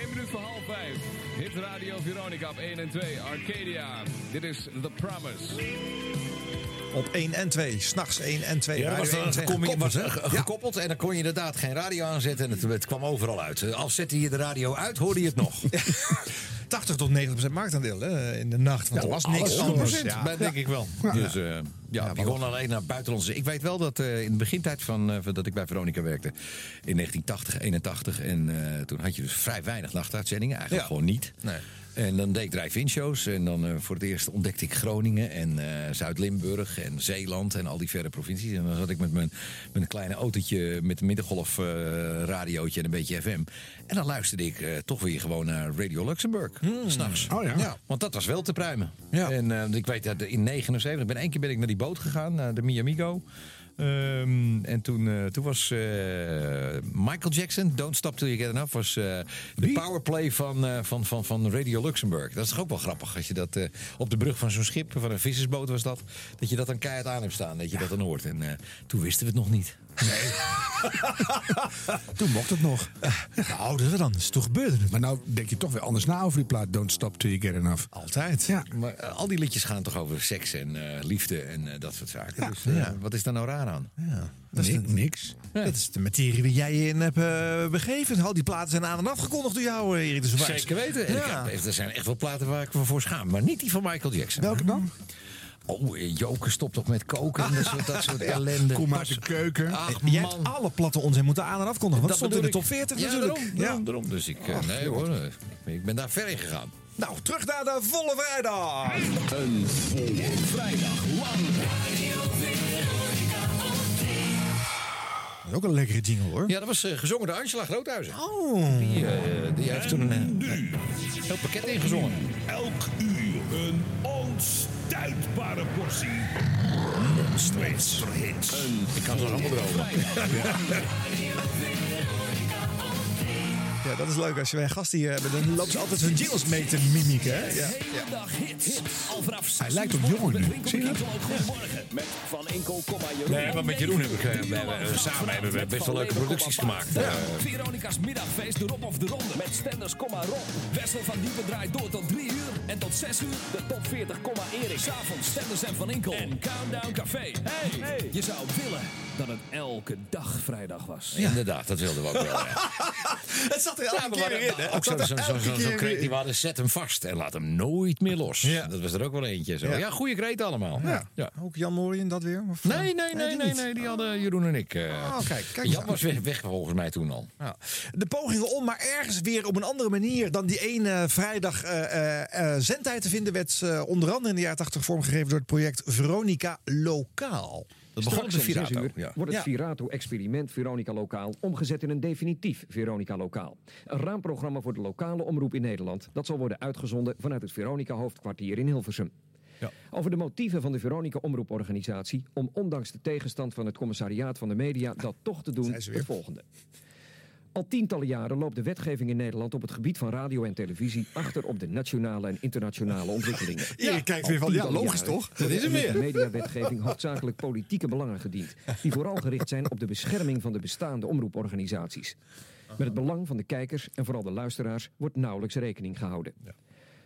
S13: 1 minuut voor half 5. Hit Radio Veronica op 1 en 2. Arcadia. Dit is The Promise.
S2: Op 1 en 2, s'nachts 1 en 2.
S5: Ja, was
S2: Radio 1
S5: dan
S2: en 2
S5: gekoppeld, was, en dan kon je inderdaad geen radio aanzetten en het, het kwam overal uit. Als zette je de radio uit, hoorde je het nog.
S2: 80 tot 90 procent marktaandeel hè, in de nacht. Want
S5: Ja,
S2: er was niks
S5: 100%,
S2: anders.
S5: maar denk ik wel. Dus eh, ja, die gewoon alleen naar buitenlandse. Ik weet wel dat eh, in de begintijd van, eh, van dat ik bij Veronica werkte, in 1980, 81, en toen had je dus vrij weinig nachtuitzendingen, eigenlijk gewoon niet. En dan deed ik drive-in shows en dan eh, voor het eerst ontdekte ik Groningen en eh, Zuid-Limburg en Zeeland en al die verre provincies. En dan zat ik met mijn, mijn kleine autootje met een middengolf eh, radiootje en een beetje FM. En dan luisterde ik toch weer gewoon naar Radio Luxemburg, s'nachts.
S6: Oh ja.
S5: Want dat was wel te pruimen. En eh, ik weet dat in 79, ben één keer ben ik naar die boot gegaan, naar de Miamigo. Ehm, en toen, eh, toen was eh, Michael Jackson, Don't Stop Till You Get Enough, was eh, de powerplay van, van, van, van Radio Luxemburg. Dat is toch ook wel grappig als je dat op de brug van zo'n schip, van een vissersboot was dat, dat je dat dan keihard aan hebt staan, dat je dat dan hoort. En toen wisten we het nog niet.
S6: Toen mocht het nog.
S2: Ja, ouderen dan, toen gebeurde het.
S6: Maar nou denk je toch weer anders na over die plaat Don't Stop Till You Get Enough.
S2: Altijd.
S6: Ja.
S5: Maar al die liedjes gaan toch over seks en liefde en dat soort zaken. dus
S2: ja.
S5: wat is daar nou raar aan?
S2: Ja, dat, is
S6: niks.
S2: dat is de materie waar jij je in hebt eh, begeven. Al die platen zijn aan en afgekondigd door jou, eh, Erik de Zwaars.
S5: Zeker weten. En ik
S2: Ja.
S5: heb- er zijn echt wel platen waar ik me voor schaam. Maar niet die van Michael Jackson.
S6: Welke dan?
S5: Oh, eh, Joker stopt toch met koken en dat soort, dat soort ellende.
S6: Kom uit de keuken.
S5: Ach
S2: Jij
S5: man.
S2: hebt alle platte onzin moeten aan- en afkondigen. Want het stond in de top
S5: ik.
S2: 40
S5: ja,
S2: natuurlijk.
S5: Daarom,
S2: Ja.
S5: daarom, daarom. Dus ik, nee hoor, ik- ik ben daar ver in gegaan.
S2: Nou, terug naar de volle vrijdag.
S3: Een volle vrijdag lang.
S2: Ook een lekkere jingle hoor.
S5: Ja, dat was eh, gezongen door Angela Groothuizen.
S2: Oh.
S5: Die, eh, die heeft toen een eh,
S3: Nu,
S5: heel pakket ingezongen.
S3: elk uur een onstuitbare portie. Monster hits.
S5: Ik kan ze allemaal erover.
S2: Ja, dat is leuk. Als je wij een gast hier hebben, dan lopen ze altijd hun jingles mee te mimieken. Hè? Ja.
S3: hele dag hits. Al vanaf zes
S6: Hij lijkt op Jongen nu.
S3: met
S6: Zie je dat?
S3: Met Van.
S5: Nee, maar met Jeroen heb ik, eh, we hebben, eh, samen hebben we best wel leuke producties gemaakt. Eh,
S3: Veronica's middagfeest, de Rob of de Ronde. Met Stenders, komma Rob. Wessel van Diepen draait door tot 3 uur. En tot 6 uur de top 40, komma Erik. S'avonds Stenders en Van Enkel. En Countdown Café. Hey, je zou willen dat het elke dag vrijdag was.
S5: Inderdaad, dat wilden we ook wel.
S2: zat er elke
S5: Ja,
S2: keer in. hè?
S5: Ook zo'n zo, zo, zo, kreet die we hadden, zet hem vast en laat hem nooit meer los.
S2: Ja.
S5: Dat was er ook wel eentje. Zo.
S2: Ja.
S5: Ja, goede kreet allemaal.
S2: Ja. Ook Jan Morien dat weer? Of,
S5: Nee,
S2: eh,
S5: nee, nee,
S2: die
S5: nee,
S2: niet.
S5: nee, die hadden Jeroen en ik. eh,
S2: Oh, kijk, kijk
S5: Jan was weg, weg volgens mij toen al.
S2: Ja. De pogingen om maar ergens weer op een andere manier dan die ene vrijdag eh, zendtijd te vinden, werd onder andere in de jaren 80 vormgegeven door het project Veronica Lokaal.
S5: Dat begon op de Virato.
S14: uur
S5: Ja.
S14: wordt het
S2: Ja.
S14: Virato-experiment Veronica Lokaal omgezet in een definitief Veronica Lokaal. Een raamprogramma voor de lokale omroep in Nederland. Dat zal worden uitgezonden vanuit het Veronica-hoofdkwartier in Hilversum. Over de motieven van de Veronica Omroeporganisatie om ondanks de tegenstand van het commissariaat van de media dat toch te doen, het volgende. Al tientallen jaren loopt de wetgeving in Nederland op het gebied van radio en televisie achter op de nationale en internationale ontwikkelingen.
S2: Erik kijkt weer van, ja, logisch toch? Dat is hem
S14: in de
S2: weer.
S14: mediawetgeving hoofdzakelijk politieke belangen gediend, die vooral gericht zijn op de bescherming van de bestaande omroeporganisaties. Met het belang van de kijkers en vooral de luisteraars wordt nauwelijks rekening gehouden.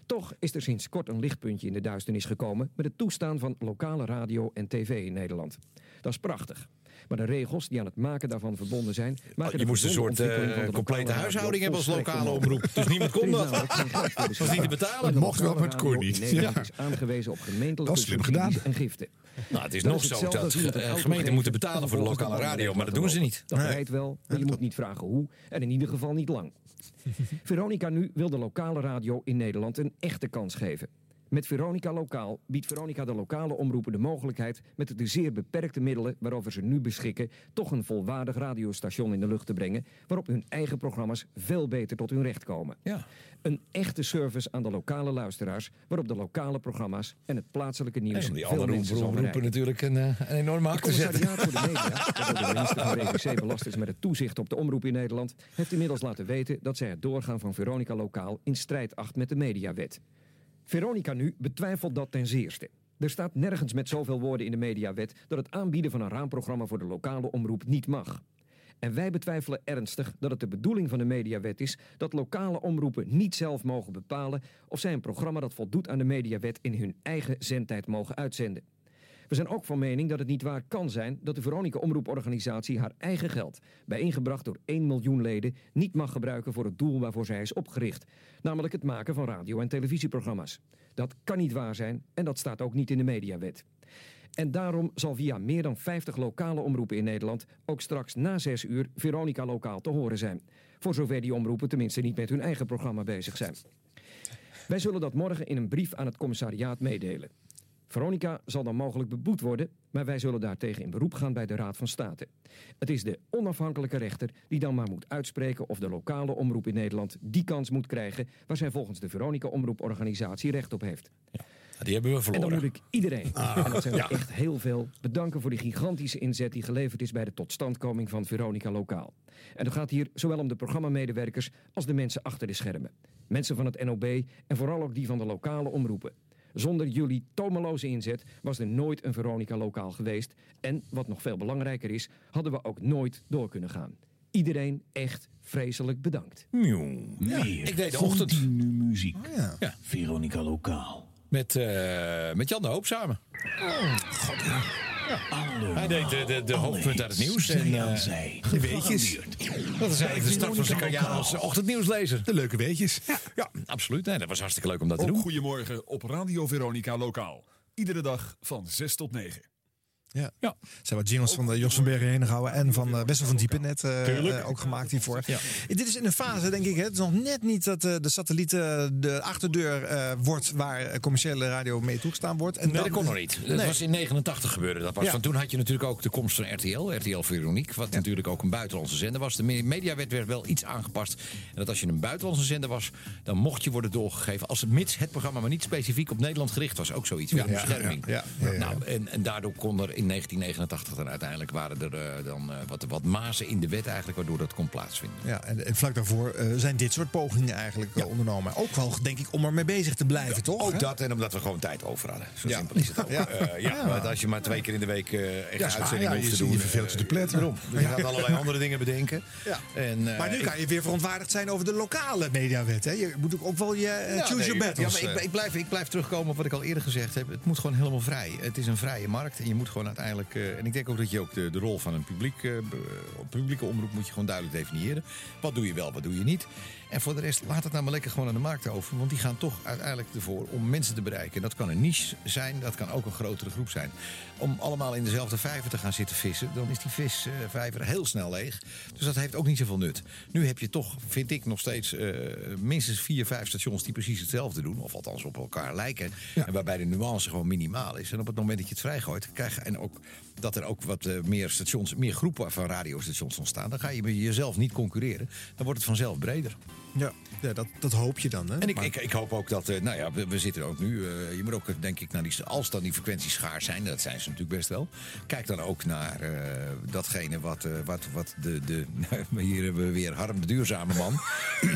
S14: Toch is er sinds kort een lichtpuntje in de duisternis gekomen met het toestaan van lokale radio en tv in Nederland. Dat is prachtig. Maar de regels die aan het maken daarvan verbonden zijn. Maken
S5: je moest een soort, eh, complete huishouding hebben als lokale omroep. Dus niemand kon dat.
S14: geld voor
S5: Was niet te betalen. Mocht wel, maar het kon niet.
S14: Nederland is aangewezen op gemeentelijke
S5: Dat is slim
S14: subsidies
S5: gedaan.
S14: en giften.
S5: Nou, het is
S14: Dat
S5: nog zo dat eh, gemeenten moeten
S14: en
S5: betalen voor de lokale radio, maar dat doen ze niet.
S14: Dat rijdt wel, maar je moet niet vragen hoe. En in ieder geval niet lang. Veronica nu wil de lokale radio in Nederland een echte kans geven. Met Veronica Lokaal biedt Veronica de lokale omroepen de mogelijkheid met de zeer beperkte middelen waarover ze nu beschikken, toch een volwaardig radiostation in de lucht te brengen, waarop hun eigen programma's veel beter tot hun recht komen.
S5: Ja.
S14: Een echte service aan de lokale luisteraars, waarop de lokale programma's en het plaatselijke nieuws
S5: En die
S14: veel
S5: andere omroepen natuurlijk een, eh, een enorme zetten.
S14: commissariaat voor de media, dat de minister van belast is met het toezicht op de omroep in Nederland, heeft inmiddels laten weten dat zij het doorgaan van Veronica Lokaal in strijd acht met de mediawet. Veronica nu betwijfelt dat ten zeerste. Er staat nergens met zoveel woorden in de mediawet dat het aanbieden van een raamprogramma voor de lokale omroep niet mag. En wij betwijfelen ernstig dat het de bedoeling van de mediawet is dat lokale omroepen niet zelf mogen bepalen of zij een programma dat voldoet aan de mediawet in hun eigen zendtijd mogen uitzenden. We zijn ook van mening dat het niet waar kan zijn dat de Veronica Omroeporganisatie haar eigen geld, bijeengebracht door 1 miljoen leden, niet mag gebruiken voor het doel waarvoor zij is opgericht, namelijk het maken van radio- en televisieprogramma's. Dat kan niet waar zijn en dat staat ook niet in de mediawet. En daarom zal via meer dan 50 lokale omroepen in Nederland ook straks na 6 uur Veronica Lokaal te horen zijn. Voor zover die omroepen tenminste niet met hun eigen programma bezig zijn. Wij zullen dat morgen in een brief aan het commissariaat meedelen. Veronica zal dan mogelijk beboet worden, maar wij zullen daartegen in beroep gaan bij de Raad van State. Het is de onafhankelijke rechter die dan maar moet uitspreken of de lokale omroep in Nederland die kans moet krijgen waar zij volgens de Veronica Omroeporganisatie recht op heeft.
S5: Die hebben we
S14: En
S5: verloren.
S14: dan moet ik iedereen,
S5: Ah,
S14: en dat zijn
S5: ja.
S14: echt heel veel, bedanken voor de gigantische inzet die geleverd is bij de totstandkoming van Veronica Lokaal. En het gaat hier zowel om de programmamedewerkers als de mensen achter de schermen. Mensen van het NOB en vooral ook die van de lokale omroepen. Zonder jullie tomeloze inzet was er nooit een Veronica Lokaal geweest. En, wat nog veel belangrijker is, hadden we ook nooit door kunnen gaan. Iedereen echt vreselijk bedankt.
S5: Ja, ik deed de ochtend.
S1: muziek.
S5: Ja.
S1: Veronica Lokaal.
S5: Met, eh, met Jan de Hoop samen.
S1: God, ja.
S5: Hij deed de, de, de hoofdpunt uit het nieuws. En,
S1: zij.
S5: de weetjes. Dat is eigenlijk de start van zijn carrière als ochtendnieuwslezer.
S2: De leuke weetjes.
S5: Ja, absoluut. Nee, dat was hartstikke leuk om dat te doen.
S8: Goedemorgen op Radio Veronica Lokaal. Iedere dag van 6 tot 9.
S2: Ja. Zijn wat jingles van de Jos van Bergen heen gehouden en van uh, Wessel van Diepen net eh, eh, ook gemaakt hiervoor.
S5: Ja.
S2: Dit is in een fase, denk ik, hè, het is nog net niet dat eh, de satelliet eh, de achterdeur eh, wordt waar eh, commerciële radio mee toegestaan wordt. En
S5: Nee,
S2: dan-
S5: dat kon nog niet. Dat
S2: Nee.
S5: was in 89 gebeurde dat pas.
S2: Ja.
S5: Van toen had je natuurlijk ook de komst van RTL, RTL Veronique, wat natuurlijk ook een buitenlandse zender was. De me- mediawet werd wel iets aangepast. En dat als je een buitenlandse zender was, dan mocht je worden doorgegeven. Als het mits het programma maar niet specifiek op Nederland gericht was. Ook zoiets, weer
S2: Ja,
S5: een bescherming.
S2: ja, ja, ja, ja.
S5: Nou, en, en daardoor kon er in 1989 dan uiteindelijk waren er eh, dan eh, wat, wat mazen in de wet eigenlijk, waardoor dat kon plaatsvinden.
S2: Ja, en, en vlak daarvoor eh, zijn dit soort pogingen eigenlijk ondernomen. Ook wel, denk ik, om ermee bezig te blijven, toch?
S5: Ook
S2: hè?
S5: dat en omdat we gewoon tijd over hadden. Zo
S2: Ja.
S5: simpel is het ook.
S2: Ja.
S5: Want als je maar twee keer in de week echt een uitzending hoeft te doen.
S6: je verveelt je te
S5: eh,
S6: pletten.
S5: daarom. Dus je gaat allerlei andere dingen bedenken.
S2: Ja.
S5: En,
S2: Maar nu kan je weer verontwaardigd zijn over de lokale mediawet. Hè? Je moet ook wel je choose
S5: nee,
S2: your battles.
S5: Ja, maar ik, ik, blijf, ik blijf terugkomen op wat ik al eerder gezegd heb. Het moet gewoon helemaal vrij. Het is een vrije markt. En je moet gewoon uiteindelijk. eh, en ik denk ook dat je ook de, de rol van een publiek, eh, publieke omroep moet je gewoon duidelijk definiëren. Wat doe je wel, wat doe je niet. En voor de rest, laat het nou maar lekker gewoon aan de markt over. Want die gaan toch uiteindelijk ervoor om mensen te bereiken. En dat kan een niche zijn, dat kan ook een grotere groep zijn. Om allemaal in dezelfde vijver te gaan zitten vissen, dan is die visvijver heel snel leeg. Dus dat heeft ook niet zoveel nut. Nu heb je toch, vind ik, nog steeds eh, minstens vier, vijf stations die precies hetzelfde doen. Of althans op elkaar lijken. En waarbij de nuance gewoon minimaal is. En op het moment dat je het vrijgooit, krijg je En ook dat er ook wat eh, meer stations, meer groepen van radiostations ontstaan. Dan ga je met jezelf niet concurreren. Dan wordt het vanzelf breder.
S2: Ja, ja dat, dat hoop je dan. Hè?
S5: En ik,
S2: Maar-
S5: ik, ik hoop ook dat, eh, nou ja, we, we zitten ook nu. eh, je moet ook, denk ik, naar die, als dan die frequenties schaars zijn, dat zijn ze natuurlijk best wel. Kijk dan ook naar eh, datgene wat, eh, wat, wat de, de. Hier hebben we weer Harm de Duurzame Man.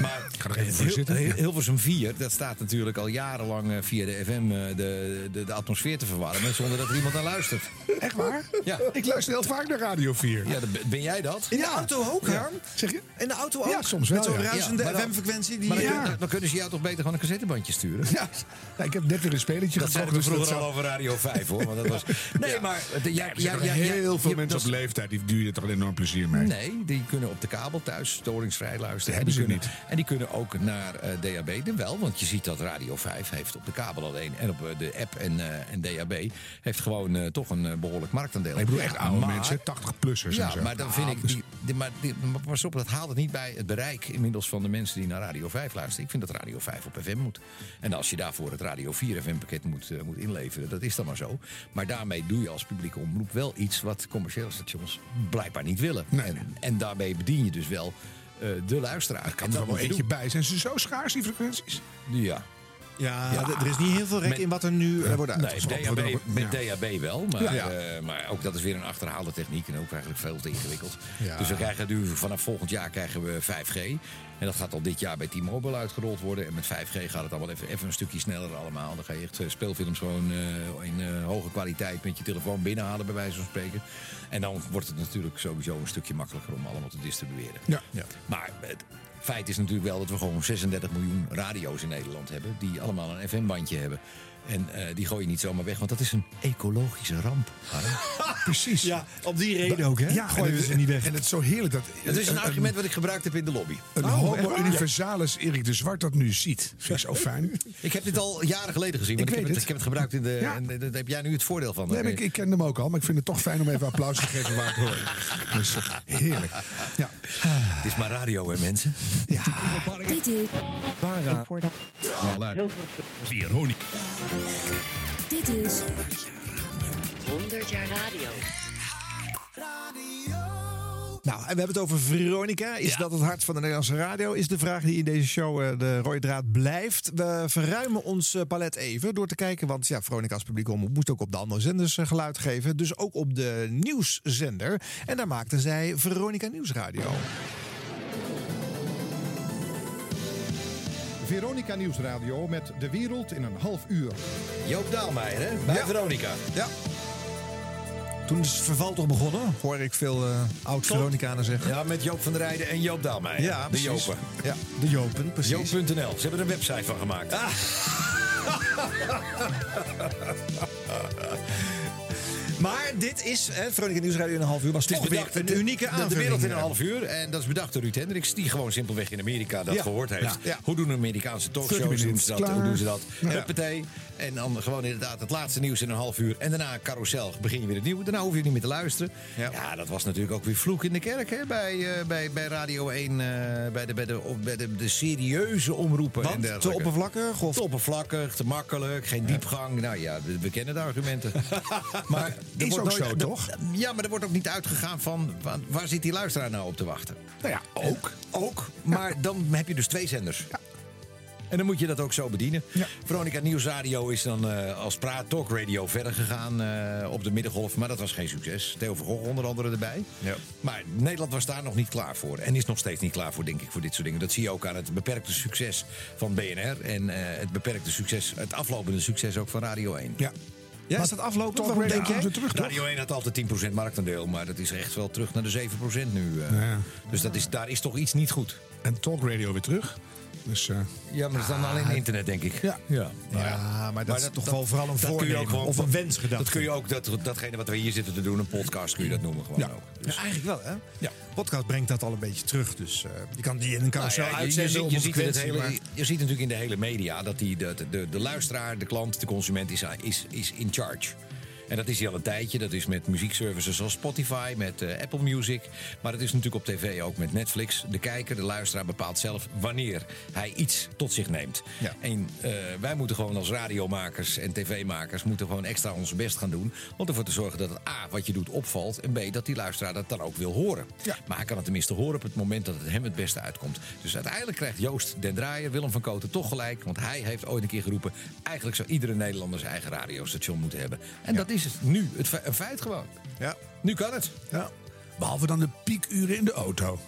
S5: maar
S6: ga er even voor
S5: heel,
S6: zitten.
S5: heel- Hilversum 4, dat staat natuurlijk al jarenlang via de FM eh, de, de, de atmosfeer te verwarmen. zonder dat er iemand naar luistert.
S6: Echt waar?
S5: Ja.
S6: Ik luister heel vaak naar Radio 4.
S5: Ja, ben- jij dat?
S2: In de auto ook,
S6: Ja.
S2: Harm?
S6: Zeg je?
S2: In de auto ook?
S6: Ja, soms wel,
S2: Met zo'n
S6: ja.
S2: ruisende
S5: Ja,
S2: FM-frequentie. Die,
S5: Maar dan,
S2: ja.
S5: kun- dan kunnen ze jou toch beter gewoon een cassettebandje sturen?
S6: Ja. Ja, ik heb net weer een spelletje
S5: Dat we
S6: dus dat
S5: vroeger al
S6: zou-
S5: over Radio 5 hoor. Want dat was... Nee, maar... De, ja,
S6: Er zijn toch heel veel mensen op leeftijd die duwen er toch enorm plezier mee.
S5: Nee, die kunnen op de kabel thuis storingsvrij luisteren.
S6: Dat
S5: en, die
S6: hebben ze
S5: kunnen, en die kunnen ook naar eh, DAB. Dan wel, want je ziet dat Radio 5 heeft op de kabel alleen. En op eh, de app en, eh, en DAB heeft gewoon eh, toch een eh, behoorlijk marktaandeel.
S6: Ik bedoel echt oude
S5: Maar-
S6: mensen, 80-plussers
S5: Ja,
S6: en zo.
S5: maar dan
S6: Ah,
S5: vind ik... Die, die- maar, die, maar pas op, dat haalt het niet bij het bereik inmiddels van de mensen die naar Radio 5 luisteren. Ik vind dat Radio 5 op FM moet. En als je daarvoor het Radio 4 FM-pakket moet, eh, moet inleveren, dat is dan maar zo. Maar daarmee doe je als publieke omroep wel iets wat commerciële stations blijkbaar niet willen. En, en daarmee bedien je dus wel eh, de luisteraar.
S6: kan
S5: en
S6: er
S5: dat
S6: wel eentje bij. Zijn ze zo schaars, die frequenties?
S5: Ja.
S2: Ja,
S5: Ja.
S2: er is niet heel veel rek
S5: Met-
S2: in wat er nu eh, wordt
S5: Nee,
S2: uitgezonden.
S5: DHB, met DHB wel, maar,
S2: Ja. Ja.
S5: eh, maar ook dat is weer een achterhaalde techniek en ook eigenlijk veel te ingewikkeld.
S2: Ja.
S5: Dus we krijgen nu vanaf volgend jaar krijgen we 5G. En dat gaat al dit jaar bij T-Mobile uitgerold worden. En met 5G gaat het allemaal even, even een stukje sneller allemaal. Dan ga je echt eh, speelfilms gewoon in hoge kwaliteit met je telefoon binnenhalen, bij wijze van spreken. En dan wordt het natuurlijk sowieso een stukje makkelijker om allemaal te distribueren.
S6: Ja.
S5: Maar het feit is natuurlijk wel dat we gewoon 36 miljoen radio's in Nederland hebben. Die allemaal een FM-bandje hebben. En eh, die gooi je niet zomaar weg, want dat is een ecologische ramp.
S6: Precies.
S2: Ja, om die reden ook, hè?
S6: Ja,
S2: Gooien
S6: en,
S2: we ze niet weg.
S6: En het is zo heerlijk dat...
S5: Het is een argument wat ik gebruikt heb in de lobby.
S6: Een
S2: Oh,
S6: homo universalis Erik de Zwart dat nu ziet. Vind ik zo fijn.
S5: Ik heb dit al jaren geleden gezien. want
S6: Ik
S5: Ik,
S6: weet
S5: heb, het,
S6: het.
S5: ik heb het gebruikt in de.
S6: Ja.
S5: En daar heb jij nu het voordeel van.
S6: Nee, maar ik, ik ken hem ook al, maar ik vind het toch fijn om even applaus te geven waar ik hoor. Dus, eh, heerlijk. Ja.
S5: Het is maar radio, hè, mensen?
S7: Dit is
S14: Para.
S8: Veronica.
S7: Dit is
S10: 100 jaar radio.
S2: Nou, en we hebben het over Veronica. Is dat het hart van de Nederlandse radio? Is de vraag die in deze show eh, de rode draad blijft. We verruimen ons eh, palet even door te kijken. Want ja, Veronica als publiek omroep moest ook op de andere zenders eh, geluid geven. Dus ook op de nieuwszender. En daar maakten zij Veronica Nieuwsradio.
S15: Veronica Nieuwsradio met de wereld in een half uur.
S5: Joop Daalmeijer, hè? Bij
S2: Ja.
S5: Veronica.
S2: Ja. Toen is het verval toch begonnen, hoor ik veel eh oud-Veronicanen zeggen.
S5: Ja, met Joop van der Rijden en Joop Daalmeijer.
S2: Ja,
S5: de
S2: precies.
S5: Jopen.
S2: Ja, de Jopen, precies.
S5: Joop.nl. Ze hebben er een website van gemaakt.
S2: Maar dit is, hè, Veronica Nieuwsradio in een half uur, was
S5: Het is
S2: toch weer
S5: bedacht,
S2: een
S5: de-
S2: unieke aanvulling.
S5: de wereld in een half uur. En dat is bedacht door Ruud Hendricks, die gewoon simpelweg in Amerika dat
S2: Ja.
S5: gehoord heeft.
S2: Ja. Ja.
S5: Hoe doen Amerikaanse
S6: 30
S5: talkshows? Doen ze dat?
S6: klaar.
S5: Hoe doen ze dat? Huppatee. En dan gewoon inderdaad het laatste nieuws in een half uur. En daarna carousel, begin je weer het nieuwe. Daarna hoef je niet meer te luisteren.
S2: Ja.
S5: Ja, dat was natuurlijk ook weer vloek in de kerk hè, bij, eh, bij, bij Radio 1. eh, bij de, bij de, bij de, de serieuze omroepen en
S2: Want te oppervlakkig? Of?
S5: Te oppervlakkig, te makkelijk, geen diepgang. Nou ja, we, we kennen de argumenten. maar er
S6: Is
S5: wordt
S6: ook zo,
S5: er-
S6: toch?
S5: Ja, maar er wordt ook niet uitgegaan van waar, zit die luisteraar nou op te wachten.
S6: Nou ja, ook.
S5: Ook, maar dan heb je dus twee zenders. En dan moet je dat ook zo bedienen.
S6: Ja.
S5: Veronica Nieuwsradio is dan eh, als praat talk radio verder gegaan eh, op de middengolf. Maar dat was geen succes. Theo van Gogh onder andere erbij.
S2: Ja.
S5: Maar Nederland was daar nog niet klaar voor. En is nog steeds niet klaar voor, denk ik, voor dit soort dingen. Dat zie je ook aan het beperkte succes van BNR. En eh, het beperkte succes, het aflopende succes ook van Radio 1.
S6: Ja.
S2: Ja, is dat aflopen?
S6: Talk
S2: Waarom
S6: Radio
S2: denk jij?
S6: terug, toch?
S5: Radio 1 had altijd 10% marktaandeel, maar dat is echt wel terug naar de 7% nu. eh.
S6: Ja.
S5: Dus dat is, daar is toch iets niet goed.
S6: En Talk Radio weer terug. Dus, eh,
S5: Ja, maar dat is dan alleen internet, denk ik.
S6: Ja.
S5: ja.
S2: Ja, maar dat is toch wel vooral een voornemen
S5: gewoon-
S2: of een wensgedachte.
S5: Dat kun je ook, dat, datgene wat we hier zitten te doen, een podcast, kun je dat noemen gewoon
S6: Ja.
S5: ook.
S2: Ja, eigenlijk wel, hè?
S5: Ja.
S2: Podcast brengt dat al een beetje terug. Dus eh, je kan die in een carousel
S5: Nou ja, je, je,
S2: uitzenden
S5: je ziet natuurlijk in de hele media dat die, de, de, de luisteraar, de klant, de consument is, is, is in charge. En dat is hij al een tijdje. Dat is met muziekservices zoals Spotify, met eh, Apple Music. Maar het is natuurlijk op tv ook met Netflix. De kijker, de luisteraar bepaalt zelf wanneer hij iets tot zich neemt. En eh, wij moeten gewoon als radiomakers en tv-makers... moeten gewoon extra ons best gaan doen. Om ervoor te zorgen dat het A, wat je doet, opvalt. En B, dat die luisteraar dat dan ook wil horen. Maar hij kan het tenminste horen op het moment dat het hem het beste uitkomt. Dus uiteindelijk krijgt Joost den Draaier, Willem van Koten, toch gelijk. Want hij heeft ooit een keer geroepen... eigenlijk zou iedere Nederlander zijn eigen radiostation moeten hebben. En dat is het nu het een feit gewoon.
S2: Ja.
S5: Nu kan het.
S6: Ja. Behalve dan de piekuren in de auto.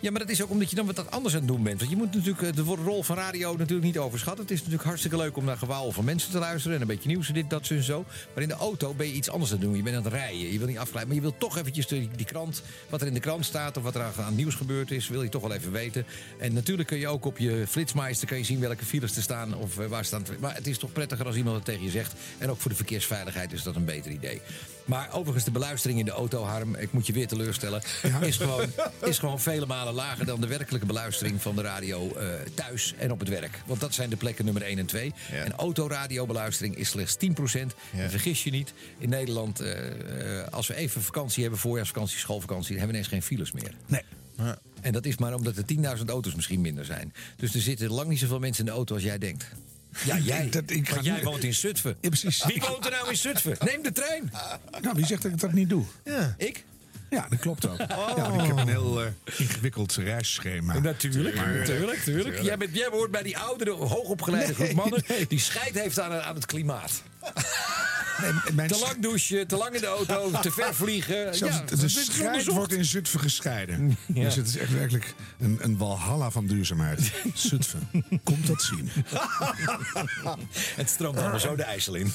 S5: Ja, maar dat is ook omdat je dan wat anders aan het doen bent. Want je moet natuurlijk eh, de rol van radio natuurlijk niet overschatten. Het is natuurlijk hartstikke leuk om naar gewauwel van mensen te luisteren. En een beetje nieuws en dit, dat, en zo. Maar in de auto ben je iets anders aan het doen. Je bent aan het rijden. Je wil niet afgeleid. Maar je wilt toch eventjes die, die krant, wat er in de krant staat... of wat er aan aan nieuws gebeurd is, wil je toch wel even weten. En natuurlijk kun je ook op je flitsmeister kan je zien welke files er staan. Of eh, waar staan. Maar het is toch prettiger als iemand het tegen je zegt. En ook voor de verkeersveiligheid is dat een beter idee. Maar overigens, de beluistering in de auto, Harm, ik moet je weer teleurstellen, is, gewoon, is gewoon vele malen lager dan de werkelijke beluistering van de radio eh, thuis en op het werk. Want dat zijn de plekken nummer 1 en 2. En autoradiobeluistering is slechts 10%. En vergis je niet, in Nederland, eh, eh, als we even vakantie hebben, voorjaarsvakantie, schoolvakantie, dan hebben we ineens geen files meer.
S6: Nee.
S5: En dat is maar omdat er 10.000 auto's misschien minder zijn. Dus er zitten lang niet zoveel mensen in de auto als jij denkt. Ja, jij.
S6: Dat, ik ga
S5: Want jij
S6: nu-
S5: woont in Zutphen.
S6: Ja, precies.
S5: Wie woont er nou in Zutphen? Neem de trein.
S6: Nou, wie zegt dat ik dat niet doe?
S2: Ja.
S5: Ik?
S6: Ja, dat klopt ook. Ja, ik heb een heel eh, ingewikkeld reisschema.
S5: Natuurlijk,
S6: Maar, eh,
S5: natuurlijk, natuurlijk. Jij, bent, jij hoort bij die oudere, hoogopgeleide groep mannen... die scheid heeft aan, aan het klimaat.
S6: Mijn
S5: Te lang douchen, te lang in de auto, te ver vliegen.
S6: Zelfs
S5: ja,
S6: de strijd
S5: onderzocht.
S6: wordt in Zutphen gescheiden.
S5: Ja.
S6: Dus het is echt werkelijk een, een walhalla van duurzaamheid. Zutphen, komt dat zien.
S5: Het stroomt allemaal zo de IJssel in.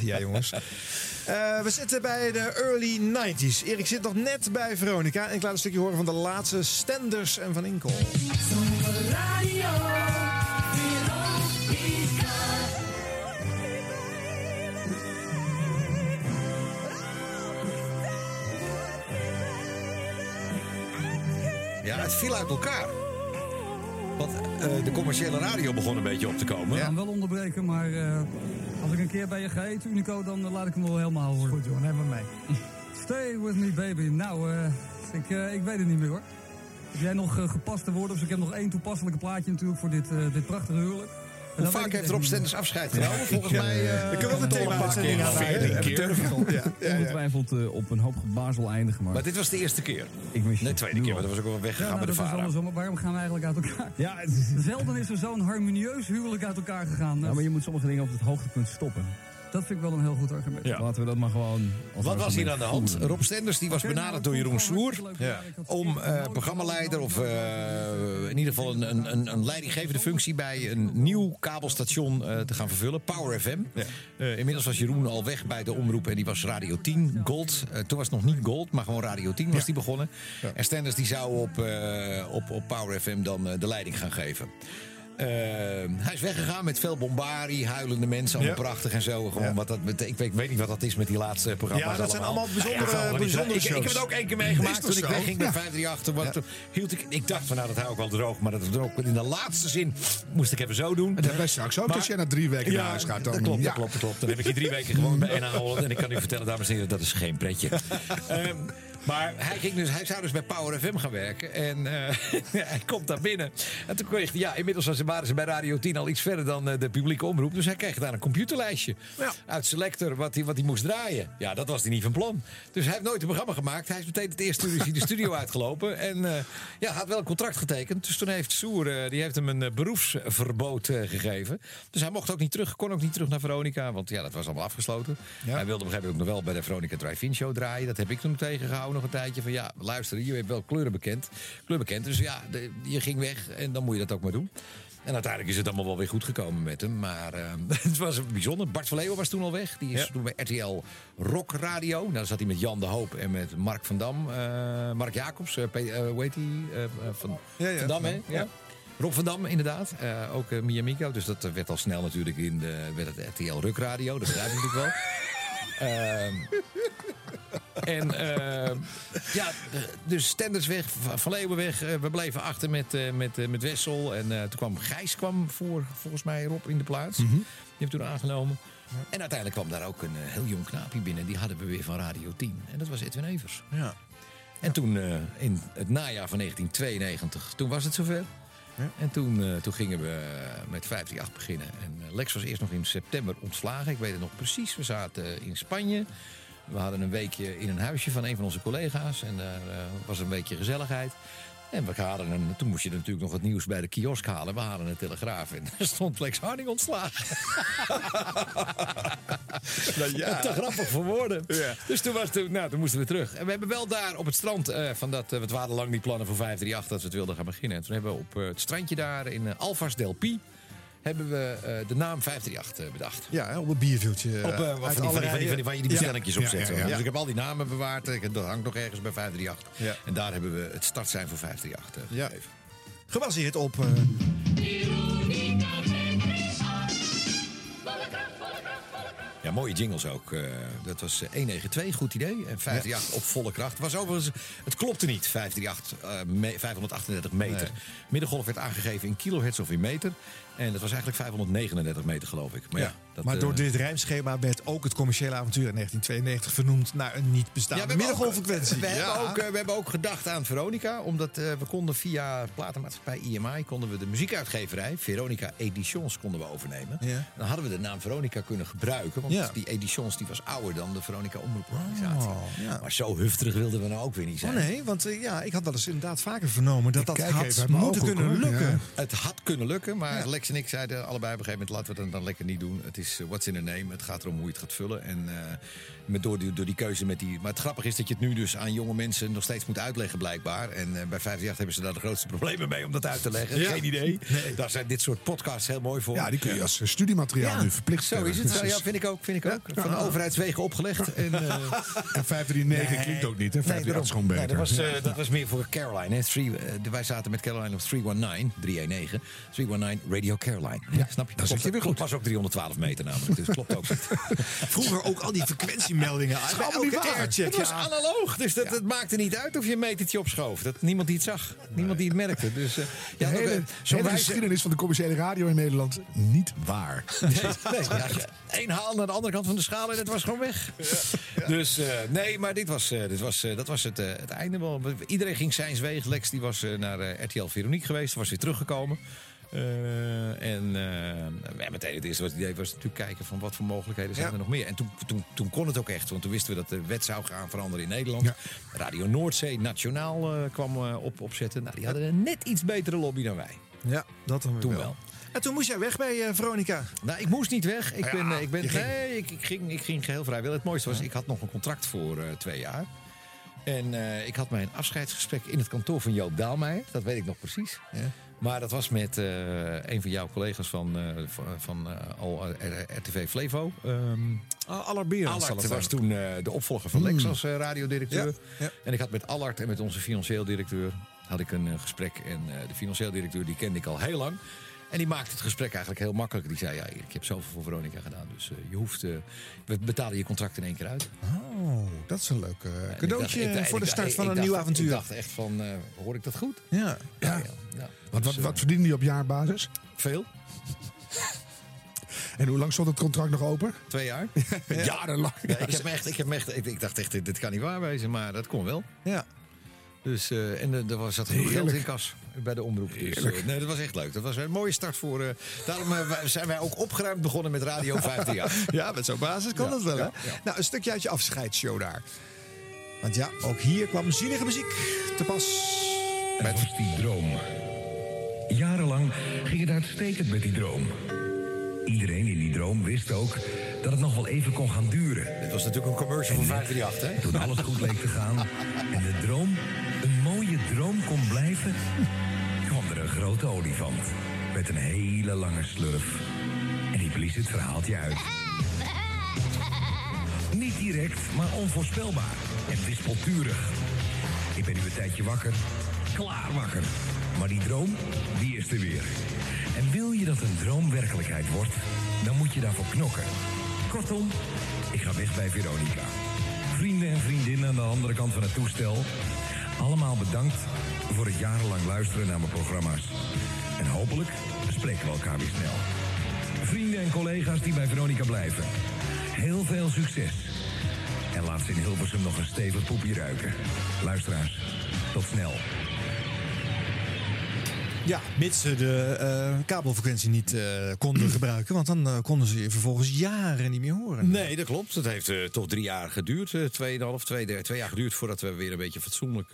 S2: Ja, jongens. Eh, we zitten bij de early 90s. Erik zit nog net bij Veronica. En ik laat een stukje horen van de laatste Stenders en Van Inkel.
S5: Viel uit elkaar. Want eh, de commerciële radio begon een beetje op te komen.
S16: Ik ga hem wel onderbreken, maar eh, als ik een keer bij je ga eten, Unico, dan eh, laat ik hem wel helemaal horen. Goed joh, neem maar mee. Stay with me baby. Nou, ik, eh, ik weet het niet meer hoor. Heb jij nog gepaste woorden? Dus ik heb nog één toepasselijke plaatje natuurlijk voor dit, eh, dit prachtige huwelijk. En
S5: Hoe
S16: dan
S5: vaak heeft
S16: het
S5: Rob Stenders afscheid genomen? Volgens mij... eh,
S2: We kunnen wel een
S5: toch
S2: thema
S5: paar
S2: uitzending
S5: keer.
S2: aan
S5: Veertien
S2: wijden.
S5: keer.
S2: Ja.
S13: Ongetwijfeld eh, op een hoop gebazel eindigen. Maar,
S5: Maar dit was de eerste keer.
S13: ik mis je.
S5: Nee, tweede keer, want dat was ook wel weggegaan
S16: nou,
S5: bij de
S16: dat is
S5: vader.
S16: Maar waarom gaan we eigenlijk uit elkaar?
S13: Ja,
S16: Zelden is er zo'n harmonieus huwelijk uit elkaar gegaan.
S13: ja, maar je moet sommige dingen op het hoogtepunt stoppen.
S16: Dat vind ik wel een heel goed argument.
S5: Ja.
S13: Laten we dat maar gewoon.
S5: Wat was hier aan de hand?
S13: voeren.
S5: Rob Stenders die was
S16: Oké,
S5: benaderd
S16: nou,
S5: door Jeroen Sloer.
S16: Ja,
S5: Om eh, programmaleider of eh, in ieder geval een, een, een, een leidinggevende functie bij een nieuw kabelstation eh, te gaan vervullen. Power FM. Eh, inmiddels was Jeroen al weg bij de omroep en die was Radio 10 Gold. Eh, toen was het nog niet Gold, maar gewoon Radio 10 was die begonnen. En Stenders die zou op, eh, op, op Power FM dan eh, de leiding gaan geven. Eh, hij is weggegaan met veel bombarie, huilende mensen, allemaal
S2: Ja.
S5: prachtig en zo. Gewoon wat dat. Ik weet, ik weet niet wat dat is met die laatste programma's.
S2: Ja, dat zijn allemaal bijzondere-
S5: ja,
S2: bijzondere
S5: ik, ik heb het ook één keer meegemaakt toen ik wegging met
S6: Ja.
S5: 538. Toen, was- toen hield ik, ik dacht van nou dat hou ik wel droog, maar dat ook in de laatste zin moest ik even zo doen.
S6: En dat hebben wij straks ook.
S5: Maar-
S6: als jij na drie weken naar huis gaat, dan...
S5: dat klopt,
S6: ja.
S5: dat klopt, dat klopt. Dan heb ik hier drie weken gewoon bij NH Holland. En ik kan u vertellen, dames en heren, dat is geen pretje. Ehm, maar hij, ging dus, hij zou dus bij Power FM gaan werken. En eh, hij komt daar binnen. En toen kreeg hij, ja, inmiddels was- waren ze bij Radio 10 al iets verder dan eh, de publieke omroep. Dus hij kreeg daar een computerlijstje uit Selector wat hij, wat hij moest draaien. Ja, dat was hij niet van plan. Dus hij heeft nooit een programma gemaakt. Hij is meteen het eerste uur de studio uitgelopen. En eh, ja, had wel een contract getekend. Dus toen heeft Soer, die heeft hem een beroepsverbod gegeven. Dus hij mocht ook niet terug, kon ook niet terug naar Veronica. Want ja, dat was allemaal afgesloten. Hij wilde begrijp ik ook nog wel bij de Veronica Drive-In Show draaien. Dat heb ik toen tegengehouden nog een tijdje. Van ja, luister, je hebt wel kleuren bekend. Kleur bekend. Dus ja, de- je ging weg en dan moet je dat ook maar doen. En uiteindelijk is het allemaal wel weer goed gekomen met hem. Maar eh, het was bijzonder. Bart van Leeuwen was toen al weg. Die is toen bij RTL Rock Radio. Nou, daar zat hij met Jan de Hoop en met Mark van Dam. eh, Mark Jacobs, eh, hoe heet hij? Van,
S2: Ja, ja,
S5: van Dam, hè? Ja. Rob van Dam, inderdaad. Ook uh, Miyamiko. Dus dat werd al snel natuurlijk in de, werd het RTL Ruk Radio. Dat begrijp ik natuurlijk wel. Ehm, en ehm, ja, dus Stenders weg, Van- Leeuwen weg. Eh, we bleven achter met, eh, met, met Wessel. En toen kwam Gijs kwam voor, volgens mij Rob in de plaats. Die heeft toen aangenomen. En uiteindelijk kwam daar ook een heel jong knaapje binnen. Die hadden we weer van Radio 10. En dat was Edwin Evers.
S2: Ja.
S5: En toen in het najaar van 1992, toen was het zover. En toen, toen gingen we met 538 beginnen. En Lex was eerst nog in september ontslagen. Ik weet het nog precies. We zaten in Spanje. We hadden een weekje in een huisje van een van onze collega's. En daar eh, was een weekje gezelligheid. En we halen een, toen moest je natuurlijk nog het nieuws bij de kiosk halen. We halen een telegraaf en daar stond Lex Harding ontslagen.
S2: Nou ja.
S5: Te grappig voor woorden. Dus toen, was toen, nou, toen moesten we terug. En we hebben wel daar op het strand, eh, van dat, eh, het waren lang die plannen voor 538 dat we het wilden gaan beginnen. En toen hebben we op het strandje daar in uh, Alvars del Pi hebben we eh, de naam 538 eh, bedacht.
S2: Ja, op een bierviltje.
S5: Op, eh, van, die, van, die, van, die, van, die, van die bestellingjes
S2: Ja,
S5: opzetten.
S2: ja, ja, ja.
S5: Dus ik heb al die namen bewaard. Ik- Dat hangt nog ergens bij 538.
S2: Ja.
S5: En daar hebben we het startsein voor 538 eh,
S2: Ja.
S5: gegeven.
S2: Gebaseerd op... eh,
S5: Ja, mooie jingles ook. eh, dat was eh, 192, goed idee. En 538 op volle kracht. Was overigens, het klopte niet, 538, eh, me- 538 meter. Middengolf werd aangegeven in kilohertz of in meter. En dat was eigenlijk 539 meter, geloof ik. Maar ja, dat,
S2: maar
S5: eh,
S2: door dit rijmschema werd ook het commerciële avontuur in 1992 vernoemd naar een niet bestaande
S5: ook-
S2: middengolffrequentie.
S5: We,
S2: Ja.
S5: hebben ook, eh, we hebben ook gedacht aan Veronica. Omdat eh, we konden via platenmaatschappij IMI... konden we de muziekuitgeverij, Veronica Editions, konden we overnemen.
S2: Ja.
S5: Dan hadden we de naam Veronica kunnen gebruiken. Want
S2: Ja.
S5: die Editions die was ouder dan de Veronica Omroeporganisatie.
S2: Oh, ja.
S5: Maar zo hufterig wilden we nou ook weer niet
S2: Oh
S5: zijn.
S2: nee, want eh, ja, ik had wel eens inderdaad vaker vernomen dat dat had moeten kunnen lukken.
S5: Het had kunnen lukken, maar Lex en ik zeiden allebei op een gegeven moment... laten we het dan lekker niet doen. Het is eh, what's in a name. Het gaat erom hoe je het gaat vullen. En eh, met, door, die, door die keuze met die... Maar het grappige is dat je het nu dus aan jonge mensen nog steeds moet uitleggen blijkbaar. En eh, bij 58 hebben ze daar de grootste problemen mee om dat uit te leggen.
S2: Ja.
S5: Geen idee. Daar zijn dit soort podcasts heel mooi voor.
S6: Ja, die kun je als eh, studiemateriaal nu verplicht
S5: Zo
S6: stellen.
S5: is het.
S6: Dat
S5: Ja, vind ik ook. Vind ik ook. Van de overheidswegen opgelegd. En, eh,
S6: En 539 klinkt ook niet, hè? 538 is gewoon beter.
S5: Nee, dat, was, eh, dat was meer voor Caroline. Hè. Three, eh, wij zaten met Caroline op 319, 319, 319 Radio Caroline. Ja, snap je?
S6: zit je weer goed.
S5: was ook 312 meter namelijk, dus klopt ook.
S2: Vroeger ook al die frequentiemeldingen.
S6: Allemaal niet
S2: elke
S6: waar.
S2: aircheck.
S5: Het was
S2: ja.
S5: analoog, dus dat, het maakte niet uit of je een metertje opschoof. Dat niemand die het zag, niemand die het merkte. Dus,
S6: De
S5: ja,
S6: hele,
S5: zo'n
S6: hele
S5: wijze-
S6: geschiedenis van de commerciële radio in Nederland niet waar.
S5: Nee, nee, ja, ja. Eén haal naar de andere kant van de schaal en het was gewoon weg. Dus eh, nee, maar dit was, eh, dit was, dat was het, het einde. Iedereen ging zijn weeg. Lex die was naar RTL Veronique geweest, was weer teruggekomen. Eh, en eh, ja, meteen het eerste wat het idee was natuurlijk kijken van wat voor mogelijkheden zijn
S2: Ja.
S5: er nog meer. En toen, toen, toen kon het ook echt, want toen wisten we dat de wet zou gaan veranderen in Nederland.
S6: Ja.
S5: Radio Noordzee Nationaal eh, kwam op, opzetten. Nou, die hadden een net iets betere lobby dan wij.
S2: Ja, dat dan weer
S5: Toen
S2: wel.
S5: wel.
S2: En toen moest jij weg bij Veronica.
S5: Nou, ik moest niet weg. Ik
S2: Ja,
S5: ben, eh, ik ben,
S2: ging.
S5: nee, ik, ik, ging, ik ging geheel vrijwillig. Het mooiste was, ik had nog een contract voor twee jaar. En ik had mijn afscheidsgesprek in het kantoor van Joop Daalmeijer. Dat weet ik nog precies. Maar dat was met eh, een van jouw collega's van, eh, van, van eh, al, RTV Flevo. ehm
S2: Allard
S5: was toen de opvolger van Lex als radiodirecteur.
S2: Ja, ja.
S5: En ik had met Allard en met onze financieel directeur had ik een gesprek. En de financieel directeur die kende ik al heel lang. En die maakte het gesprek eigenlijk heel makkelijk. Die zei, ja, ik heb zoveel voor Veronica gedaan. Dus eh, je hoeft, eh, we betalen je contract in één keer uit.
S2: Oh, dat is een leuk eh, cadeautje
S5: dacht-
S2: voor de start van een
S5: dacht-
S2: nieuw avontuur.
S5: Ik dacht echt van, hoor ik dat goed?
S2: ja.
S5: Ja, ja, ja.
S6: Wat, wat,
S5: Dus,
S6: wat verdiende die op jaarbasis?
S5: Veel.
S6: En hoe lang stond het contract nog open?
S5: Twee jaar.
S6: Jarenlang.
S5: Ja, ik, heb me echt, ik, heb me echt, ik, ik dacht echt, dit, dit kan niet waar wezen. Maar dat kon wel.
S2: Ja.
S5: Dus, eh, en eh, er was, zat genoeg geld
S6: Heerlijk.
S5: in kas bij de omroep. Dus, eh, nee, dat was echt leuk. Dat was een mooie start voor... eh, daarom eh, zijn wij ook opgeruimd begonnen met Radio 50 jaar.
S2: Ja, met zo'n basis kan
S5: Ja,
S2: dat wel, hè?
S5: ja, ja.
S2: Nou, een stukje uit je afscheidsshow daar. Want ja, ook hier kwam zielige muziek te pas.
S17: Was die droom. Jarenlang ging het uitstekend met die droom. Iedereen in die droom wist ook dat het nog wel even kon gaan duren.
S5: Dit was natuurlijk een commercial van 538, hè?
S17: Toen alles goed leek te gaan en de droom mooie droom kon blijven, kwam er een grote olifant met een hele lange slurf. En die blies het verhaaltje uit. Niet direct, maar onvoorspelbaar en wispelturig. Ik ben nu een tijdje wakker, klaar wakker. Maar die droom, die is er weer. En wil je dat een droom werkelijkheid wordt, dan moet je daarvoor knokken. Kortom, ik ga weg bij Veronica. Vrienden en vriendinnen aan de andere kant van het toestel. Allemaal bedankt voor het jarenlang luisteren naar mijn programma's. En hopelijk spreken we elkaar weer snel. vrienden en collega's die bij Veronica blijven. Heel veel succes. En laat ze in Hilversum nog een stevig poepje ruiken. Luisteraars, tot snel.
S2: Ja, mits ze de eh, kabelfrequentie niet eh, konden gebruiken. Want dan eh, konden ze je vervolgens jaren niet meer horen.
S5: Nee, dat klopt. Het heeft toch drie jaar geduurd. tweeënhalf, twee, twee jaar geduurd voordat we weer een beetje fatsoenlijk...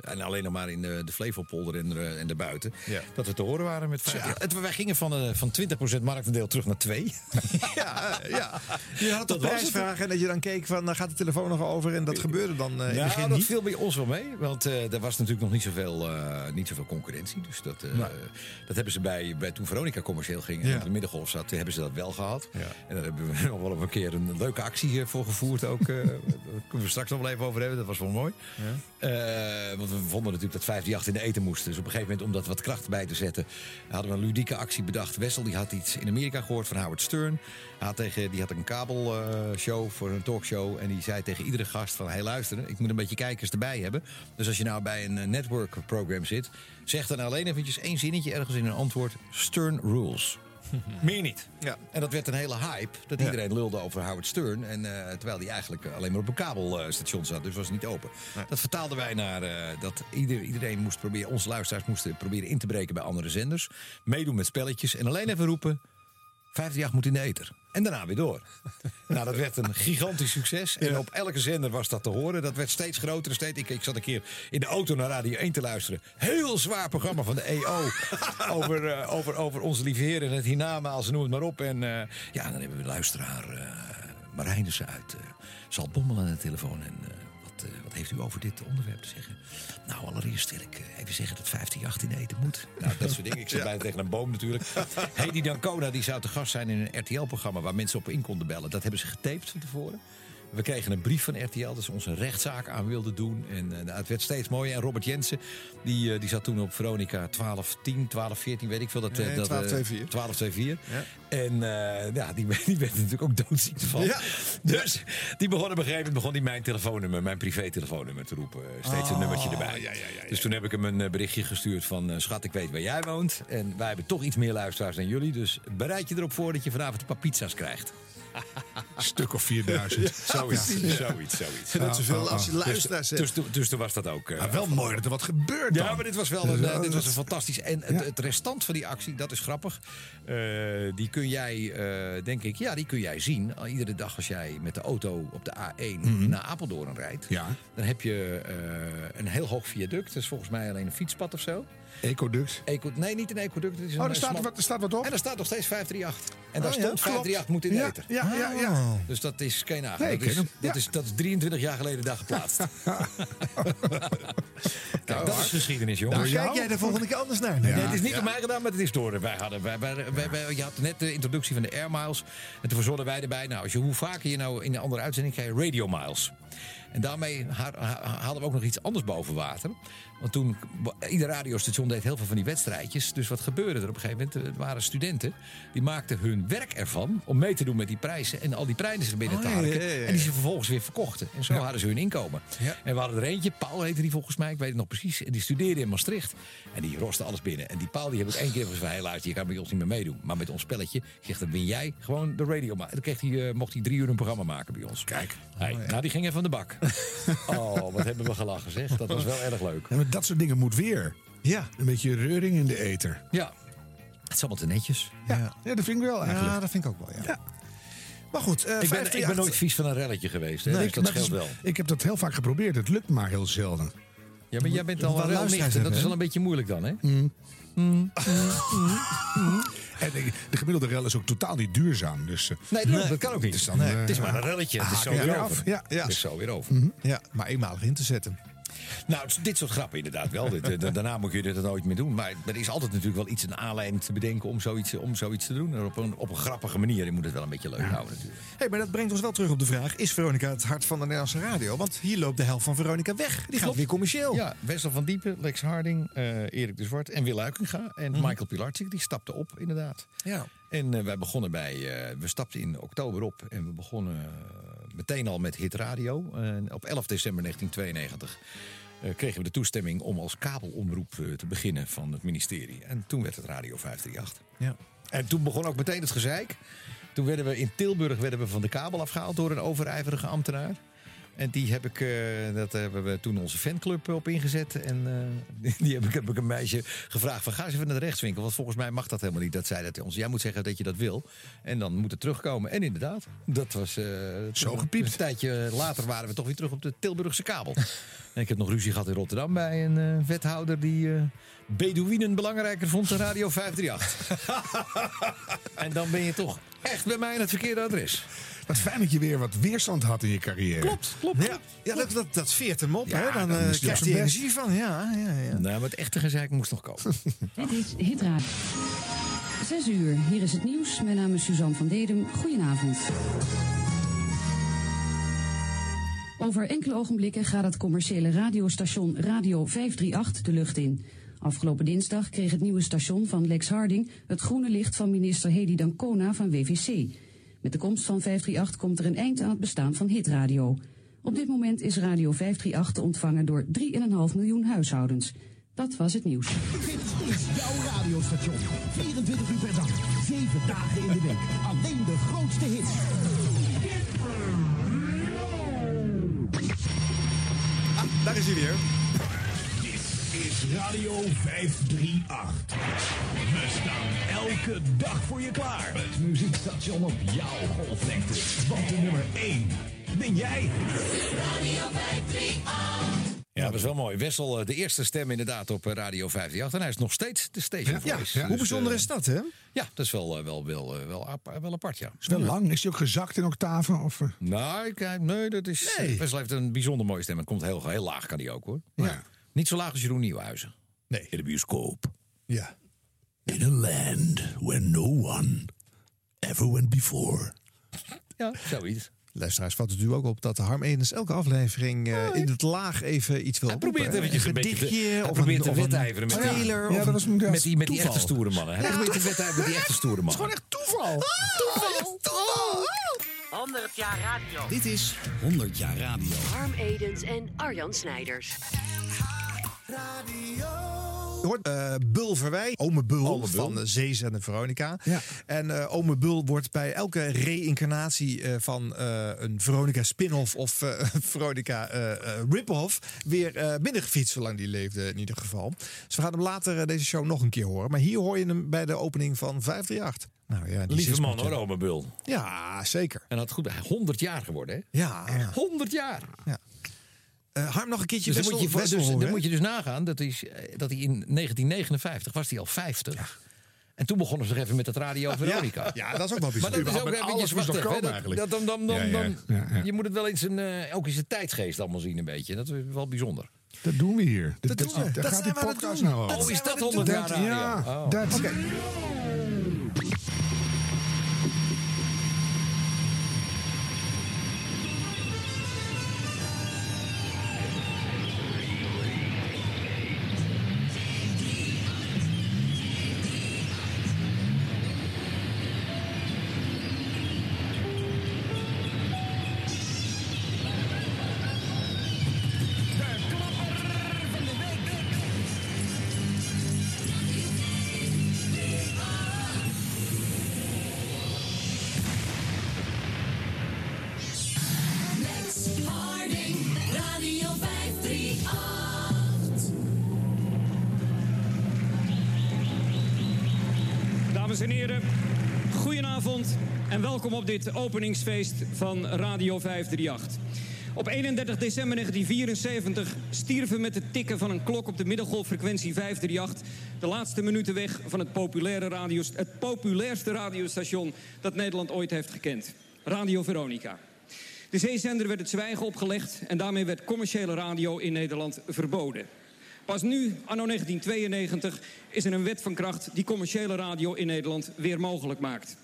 S5: en alleen nog maar in de, de Flevopolder en, en daarbuiten... dat we te horen waren met vijf. Ja, het, wij gingen van, van 20% marktaandeel terug naar 2.
S2: Ja, ja. Je had
S5: Dat
S2: prijsvraag en dat je dan keek van, nou, gaat de telefoon nog over? En dat gebeurde dan in
S5: Ja,
S2: begin
S5: dat
S2: niet.
S5: viel bij ons wel mee. Want er was natuurlijk nog niet zoveel, niet zoveel concurrentie. Dus dat, eh, dat hebben ze bij, bij toen Veronica commercieel ging en
S2: Ja.
S5: de middengolf zat, hebben ze dat wel gehad. En daar hebben we nog wel een keer een leuke actie voor gevoerd ook. eh, daar kunnen we straks nog wel even over hebben. Dat was wel mooi. Eh, want we vonden natuurlijk dat 538 in de eten moest. Dus op een gegeven moment, om dat wat kracht bij te zetten, hadden we een ludieke actie bedacht. Wessel die had iets in Amerika gehoord van Howard Stern. Had tegen, die had een kabelshow voor een talkshow. En die zei tegen iedere gast van, hey luister, ik moet een beetje kijkers erbij hebben. Dus als je nou bij een eh, network program zit, zeg dan alleen eventjes één zinnetje ergens in een antwoord. Stern rules. Meer niet.
S2: Ja.
S5: En dat werd een hele hype. Dat
S2: Ja.
S5: iedereen lulde over Howard Stern. En, eh, terwijl hij eigenlijk eh, alleen maar op een kabelstation zat. Dus was niet open. Dat vertaalden wij naar eh, dat ieder, iedereen moest proberen... Onze luisteraars moesten proberen in te breken bij andere zenders. Meedoen met spelletjes. En alleen even roepen... 58 moet in de eter. En daarna weer door. nou, dat werd een gigantisch succes. En op elke zender was dat te horen. Dat werd steeds groter. Steeds. Ik, ik zat een keer in de auto naar Radio 1 te luisteren. Heel zwaar programma van de EO. over, eh, over, over onze lieve heren en het hiernamaals, noem het maar op. En eh, ja, dan hebben we luisteraar uh, Marijnissen uit uh, Zaltbommel aan de telefoon. En wat, uh, wat heeft u over dit onderwerp te zeggen? Nou, allereerst wil ik uh, even zeggen dat 1518 eten moet. Nou, dat soort dingen. Ik zit ja. bijna tegen een boom natuurlijk. Hedy Dancona, die zou te gast zijn in een RTL-programma... waar mensen op in konden bellen. Dat hebben ze getaped van tevoren. We kregen een brief van RTL dat ze onze rechtszaak aan wilden doen. En uh, het werd steeds mooier. En Robert Jensen, die, uh, die zat toen op Veronica 1210, 1214, weet ik veel. Dat,
S2: nee,
S5: dat,
S2: 1224.
S5: 1224. Ja. En ja, die, die werd natuurlijk ook doodziek van. Ja. Dus die begon op een gegeven moment begon die mijn telefoonnummer, mijn privé-telefoonnummer te roepen. Steeds oh, een nummertje erbij. Ja, ja, dus toen heb ik hem een eh, berichtje gestuurd van... schat, ik weet waar jij woont. En wij hebben toch iets meer luisteraars dan jullie. Dus bereid je erop voor dat je vanavond een paar pizza's krijgt.
S6: Een stuk of 4000.
S5: zoiets, ja. zoiets, zoiets.
S2: Net zoveel als je luisteraars
S5: dus, dus, dus, dus toen was dat ook... Uh,
S6: maar wel mooi dat er wat gebeurt
S5: Ja, maar dit was wel een, uh, dit was een fantastisch... En ja. het, het, restant van die actie, dat is grappig. Uh, die kun jij, denk ik, ja, die kun jij zien. Iedere dag als jij met de auto op de A1 mm -hmm. naar Apeldoorn rijdt.
S6: Ja.
S5: Dan heb je een heel hoog viaduct. Dat is volgens mij alleen een fietspad of zo.
S6: Ecoduct?
S5: Eco, nee, niet een ecoduct. Het is
S6: oh,
S5: een
S6: er staat,
S5: smal...
S6: wat, er staat wat op?
S5: En er staat nog steeds 538. En daar
S6: oh,
S5: stond
S6: ja,
S5: 538 moet in de
S6: ja,
S5: eten.
S6: Ja, ja, ja. Oh.
S5: Dus dat is geen nagaan.
S6: Nee,
S5: dat, is, dat, is, dat is 23 jaar geleden daar geplaatst. Kijk, dat is geschiedenis, jongens.
S2: Daar kijk jij de volgende keer anders naar.
S5: Nee, het is niet door mij gedaan, maar het is door. Wij hadden, wij, wij, wij, je had net de introductie van de Air Miles. En toen verzonnen wij erbij. Nou, als je, hoe vaker je nou in een andere uitzending krijgt, Radio Miles. En daarmee hadden we ook nog iets anders boven water. Want toen, ieder radiostation deed heel veel van die wedstrijdjes. Dus wat gebeurde er op een gegeven moment? Er waren studenten die maakten hun werk ervan om mee te doen met die prijzen. En al die prijzen binnen te harken. Oh, ja, ja, ja. En die ze vervolgens weer verkochten. En zo hadden ze hun inkomen. En we hadden er eentje, Paul heette die volgens mij, ik weet het nog precies. En die studeerde in Maastricht. En die roste alles binnen. En die Paul die heb ik één keer gezegd: hey, luister, je kan bij ons niet meer meedoen. Maar met ons spelletje, zeg, dan win jij gewoon de radio. En dan kreeg hij, uh, mocht hij drie uur een programma maken bij ons.
S6: Kijk.
S5: Hey, nou, die ging even van de bak. oh, wat hebben we gelachen, zeg. Dat was wel erg leuk.
S6: Ja, maar dat soort dingen moet weer.
S2: Ja.
S6: Een beetje reuring in de eter.
S5: Ja. Het is allemaal te netjes.
S6: Ja, ja. ja dat vind ik wel eigenlijk.
S2: Ja, dat vind ik ook wel, ja. ja. Maar goed, uh,
S5: ik, ben, ik ben nooit vies van een relletje geweest. Hè? Nee, dus dat scheelt wel.
S6: Ik heb dat heel vaak geprobeerd. Het lukt maar heel zelden.
S5: Ja, maar jij bent al wel relnicht. En dat is wel een beetje moeilijk dan, hè?
S6: Mm. Mm, mm, en de, de, gemiddelde rel is ook totaal niet duurzaam. Dus, uh,
S5: nee, nee, dat kan ook niet.
S6: Dus dan,
S5: nee. uh, het is maar een relletje. Het is zo
S6: ja,
S5: weer
S6: ja,
S5: over.
S6: Ja, ja.
S5: Het is zo weer over.
S6: Mm -hmm.
S2: Ja, maar eenmalig in te zetten.
S5: Nou, dit soort grappen inderdaad wel. dit, daarna moet je dit nooit meer doen. Maar er is altijd natuurlijk wel iets een aanleiding te bedenken om zoiets, om zoiets te doen. En op een, op een grappige manier. Je moet het wel een beetje leuk houden natuurlijk.
S2: Hey, maar dat brengt ons wel terug op de vraag. Is Veronica het hart van de Nederlandse radio? Want hier loopt de helft van Veronica weg. Die gaat weer commercieel.
S5: Ja, Wessel van Diepen, Lex Harding, uh, Erik de Zwart en Wil Uikinga. En mm. Michael Pilarczyk, die stapte op inderdaad.
S2: Ja.
S5: En uh, wij begonnen bij, uh, we stapten in oktober op en we begonnen meteen al met Hit Radio. op 11 december 1992 eh, kregen we de toestemming om als kabelomroep eh, te beginnen van het ministerie. En toen werd het Radio 538.
S2: Ja.
S5: En toen begon ook meteen het gezeik. Toen werden we in Tilburg werden we van de kabel afgehaald door een overijverige ambtenaar. En die heb ik, eh, dat hebben we toen onze fanclub op ingezet. En eh, die heb ik, heb ik een meisje gevraagd van ga eens even naar de rechtswinkel. Want volgens mij mag dat helemaal niet. Dat zei dat ons. Jij moet zeggen dat je dat wil. En dan moet het terugkomen. En inderdaad, dat was eh,
S6: Zo gepiept.
S5: Een tijdje later waren we toch weer terug op de Tilburgse kabel. en ik heb nog ruzie gehad in Rotterdam bij een wethouder die Bedouinen belangrijker vond dan Radio 538. en dan ben je toch echt bij mij in het verkeerde adres.
S6: Wat fijn dat je weer wat weerstand had in je carrière.
S5: Klopt, klopt.
S2: Ja, ja dat, dat, dat veert hem op.
S6: Ja,
S2: hè? Dan,
S6: dan
S2: eh, krijgt hij
S6: best.
S2: energie van. Ja, ja, ja.
S5: Nou, maar het echte gezeik moest nog komen.
S7: Dit is Hitradio. 6 uur, hier is het nieuws. Mijn naam is Suzanne van Dedem. Goedenavond. Over enkele ogenblikken gaat het commerciële radiostation Radio 538 de lucht in. Afgelopen dinsdag kreeg het nieuwe station van Lex Harding het groene licht van minister Hedy Dancona van WVC. Met de komst van 538 komt er een eind aan het bestaan van hitradio. Op dit moment is Radio 538 te ontvangen door 3,5 miljoen huishoudens. Dat was het nieuws.
S18: Dit is jouw radiostation. 24 uur per dag, 7 dagen in de week. Alleen de grootste hits.
S2: Ah, daar is hij weer.
S17: Is Radio 538. We staan elke dag voor je klaar. Het muziekstation op jouw golflengte. Want de nummer 1 ben jij. Radio 538.
S5: Ja, dat is wel mooi. Wessel, eh, de eerste stem inderdaad op eh, Radio 538. En hij is nog steeds de station
S2: Ja,
S5: voice.
S2: ja. Hoe
S5: Dus,
S2: bijzonder
S5: eh,
S2: is dat, hè?
S5: Ja, dat is wel, wel, wel, wel, ap- wel apart, ja.
S6: Is wel lang. Is hij ook gezakt in octaven? Of?
S5: Nou, nee, dat is...
S2: Nee.
S5: Wessel heeft een bijzonder mooie stem. Het komt heel, heel laag, kan hij ook, hoor.
S6: Ja.
S5: Niet zo laag als Jeroen Nieuwhuizen.
S2: Nee.
S5: In de bioscoop.
S2: Ja.
S17: In a land where no one ever went before.
S5: Ja, zoiets.
S2: Luisteraars valt het u ook op dat Harm Edens elke aflevering eh, in het laag even iets wil
S5: Hij probeert eventjes een
S2: gedichtje of
S5: probeert
S2: een,
S5: wedijveren met die-
S2: trailer.
S6: Ja, dat
S2: een-
S6: was met,
S5: Met die, met die
S6: toeval.
S5: echte stoere mannen. Hij probeert te wedijveren met die echte stoere mannen.
S6: Gewoon echt toeval.
S2: Toeval!
S10: 100 jaar radio.
S1: Dit is 100 jaar radio.
S10: Harm Edens en Arjan Snijders.
S2: Je hoort eh, Bul Verwij, ome Bul,
S5: Ome Bul.
S2: van uh, Zezen en Veronica.
S6: Ja.
S2: En eh ome Bul wordt bij elke reïncarnatie eh, van eh, een Veronica spin-off of eh, Veronica eh, eh, rip-off weer eh, binnengefietst, zolang die leefde in ieder geval. Dus we gaan hem later eh, deze show nog een keer horen. Maar hier hoor je hem bij de opening van 538. Nou ja, die
S5: Lieve man hoor, ome Bul.
S2: Ja, zeker.
S5: En dat goed, 100 jaar geworden, hè?
S2: Ja, ja.
S5: 100 jaar.
S2: Eh, Harm, nog een keertje
S5: Dus dan, moet je,
S2: Wessel
S5: dus,
S2: horen,
S5: dan moet je dus nagaan dat, is, eh, dat hij in 1959 was hij al 50. En toen begonnen ze nog even met het Radio Veronica.
S2: Ja, ja, dat is ook wel
S5: Maar
S2: bijzonder.
S5: dat is ook even, hè,
S6: komen
S5: dat-
S6: eigenlijk.
S5: dat- dan, dan, dan,
S6: Ja, ja,
S5: dan-
S6: ja, ja.
S5: Je moet het wel in zijn, eh, ook in zijn tijdsgeest allemaal zien een beetje. Dat is wel bijzonder.
S6: Dat doen we hier. Dat,
S2: doen we.
S6: Daar
S2: Dat
S6: gaat die podcast nou over.
S2: Dat
S5: Oh, is dat
S2: we aan het
S5: 100 jaar
S6: Dat-
S5: radio?
S6: ja,
S5: Oh.
S6: dat.
S19: Dames en heren, goedenavond en welkom op dit openingsfeest van Radio 538. Op 31 december 1974 stierven met het tikken van een klok op de middelgolffrequentie 538 de laatste minuten weg van het, populaire radio, het populairste radiostation dat Nederland ooit heeft gekend. Radio Veronica. De zeezender werd het zwijgen opgelegd en daarmee werd commerciële radio in Nederland verboden. Pas nu, anno 1992, is er een wet van kracht die commerciële radio in Nederland weer mogelijk maakt.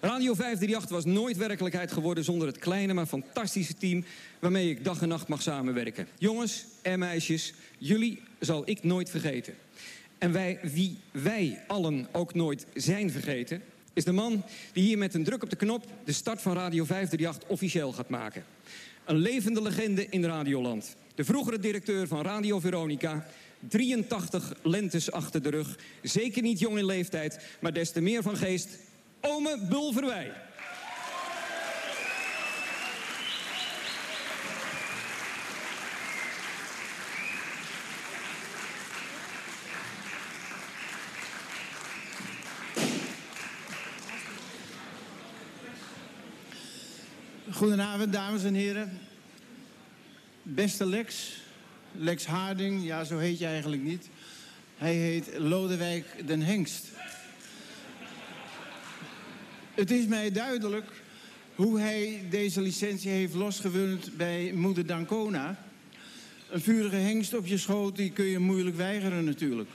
S19: Radio 538 was nooit werkelijkheid geworden zonder het kleine maar fantastische team waarmee ik dag en nacht mag samenwerken. Jongens en meisjes, jullie zal ik nooit vergeten. En wij, wie wij allen ook nooit zijn vergeten, is de man die hier met een druk op de knop de start van Radio 538 officieel gaat maken. Een levende legende in Radioland. De vroegere directeur van Radio Veronica. 83 lentes achter de rug. Zeker niet jong in leeftijd, maar des te meer van geest. Ome Bulverwij.
S20: Goedenavond, dames en heren. Beste Lex, Lex Harding, ja, zo heet je eigenlijk niet. Hij heet Lodewijk den Hengst. Het is mij duidelijk hoe hij deze licentie heeft losgewund bij moeder Dancona. Een vurige hengst op je schoot, die kun je moeilijk weigeren natuurlijk.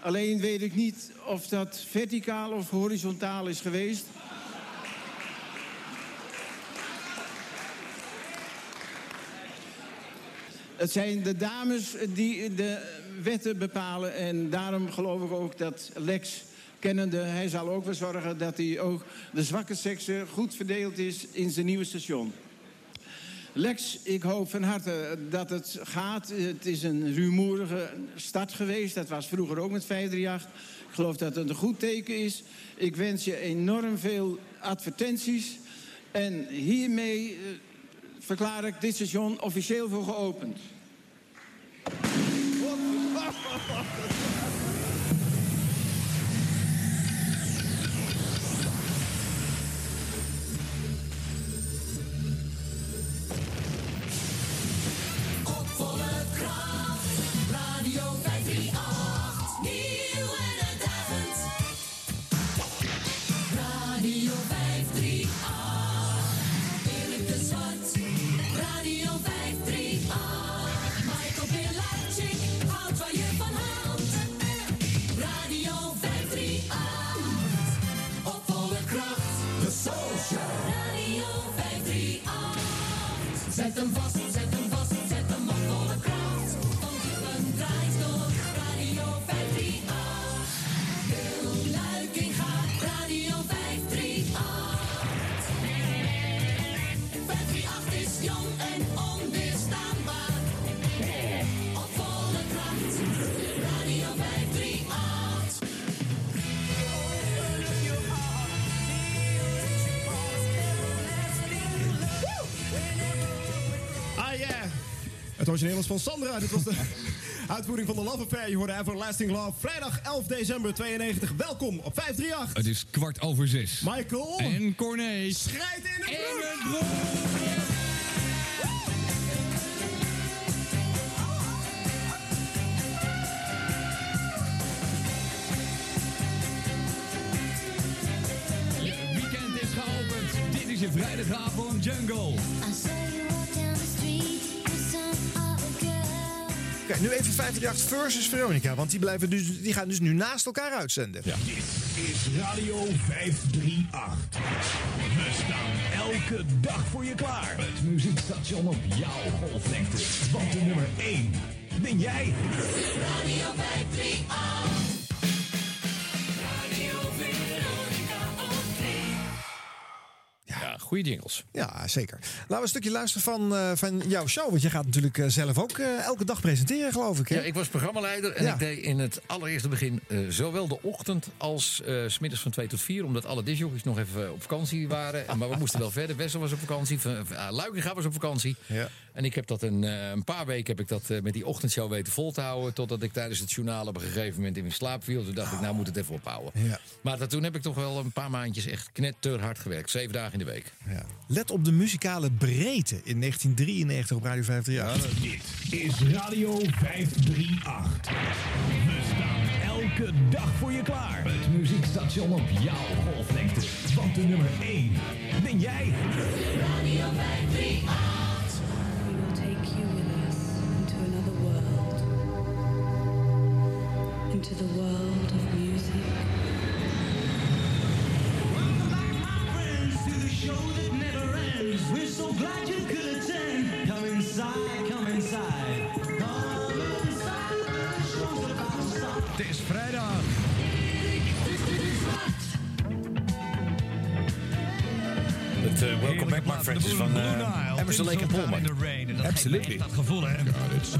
S20: Alleen weet ik niet of dat verticaal of horizontaal is geweest. Het zijn de dames die de wetten bepalen. En daarom geloof ik ook dat Lex, kennende, hij zal ook wel zorgen dat hij ook de zwakke sekse goed verdeeld is in zijn nieuwe station. Lex, ik hoop van harte dat het gaat. Het is een rumoerige start geweest. Dat was vroeger ook met 538. Ik geloof dat het een goed teken is. Ik wens je enorm veel advertenties. En hiermee eh, verklaar ik dit station officieel voor geopend.
S21: Het origineel is van Sandra. Dit was de uitvoering van de Love Affair. Je hoorde Everlasting Love. Vrijdag 11 december 92. Welkom op 538.
S13: Het is kwart over zes.
S21: Michael.
S13: En Corné.
S21: Schrijt in
S13: In
S21: broek.
S2: Kijk, nu even 538 versus Veronica. Want die, blijven dus, die gaan dus nu naast elkaar uitzenden.
S17: Dit is Radio 538. We staan elke dag voor je klaar. Het muziekstation op jouw golflengte. Want de nummer 1 ben jij.
S22: Radio 538.
S5: Goede jingles.
S2: Ja, zeker. Laten we een stukje luisteren van, eh, van jouw show. Want je gaat natuurlijk eh, zelf ook eh, elke dag presenteren, geloof ik. Hè?
S5: Ja, ik was programmaleider en
S2: Ja.
S5: ik deed in het allereerste begin zowel de ochtend als smiddags van 2 tot 4. Omdat alle disjockeys nog even op vakantie waren. En- maar we moesten wel verder. Wessel was op vakantie. Luikinga was op vakantie.
S2: Ja.
S5: En ik heb dat een, eh, een paar weken heb ik dat eh, met die ochtendshow weten vol te houden. Totdat ik tijdens het journaal op een gegeven moment in slaap viel. Toen dacht ik, nou moet het even ophouden.
S2: Ja.
S5: Maar dat, toen heb ik toch wel een paar maandjes echt knetterhard gewerkt. Zeven dagen in de week.
S2: Ja. Let op de muzikale breedte in 1993 op Radio 538.
S17: Dit is Radio 538. We staan elke dag voor je klaar. Het muziekstation op jouw golflengte. Want de nummer 1 ben jij.
S22: Radio 538.
S23: Into the world of music.
S22: Welcome back, my friends, to the show that never ends. We're so glad you could attend. Come inside, come inside. Come inside, the show's about to start.
S13: Het is vrijdag.
S5: Het het eh, Welcome Back My Friends is van eh, Emerson Lake en Paul.
S11: Absolutely. Dat gevoel, hè?
S2: Thunderbirds.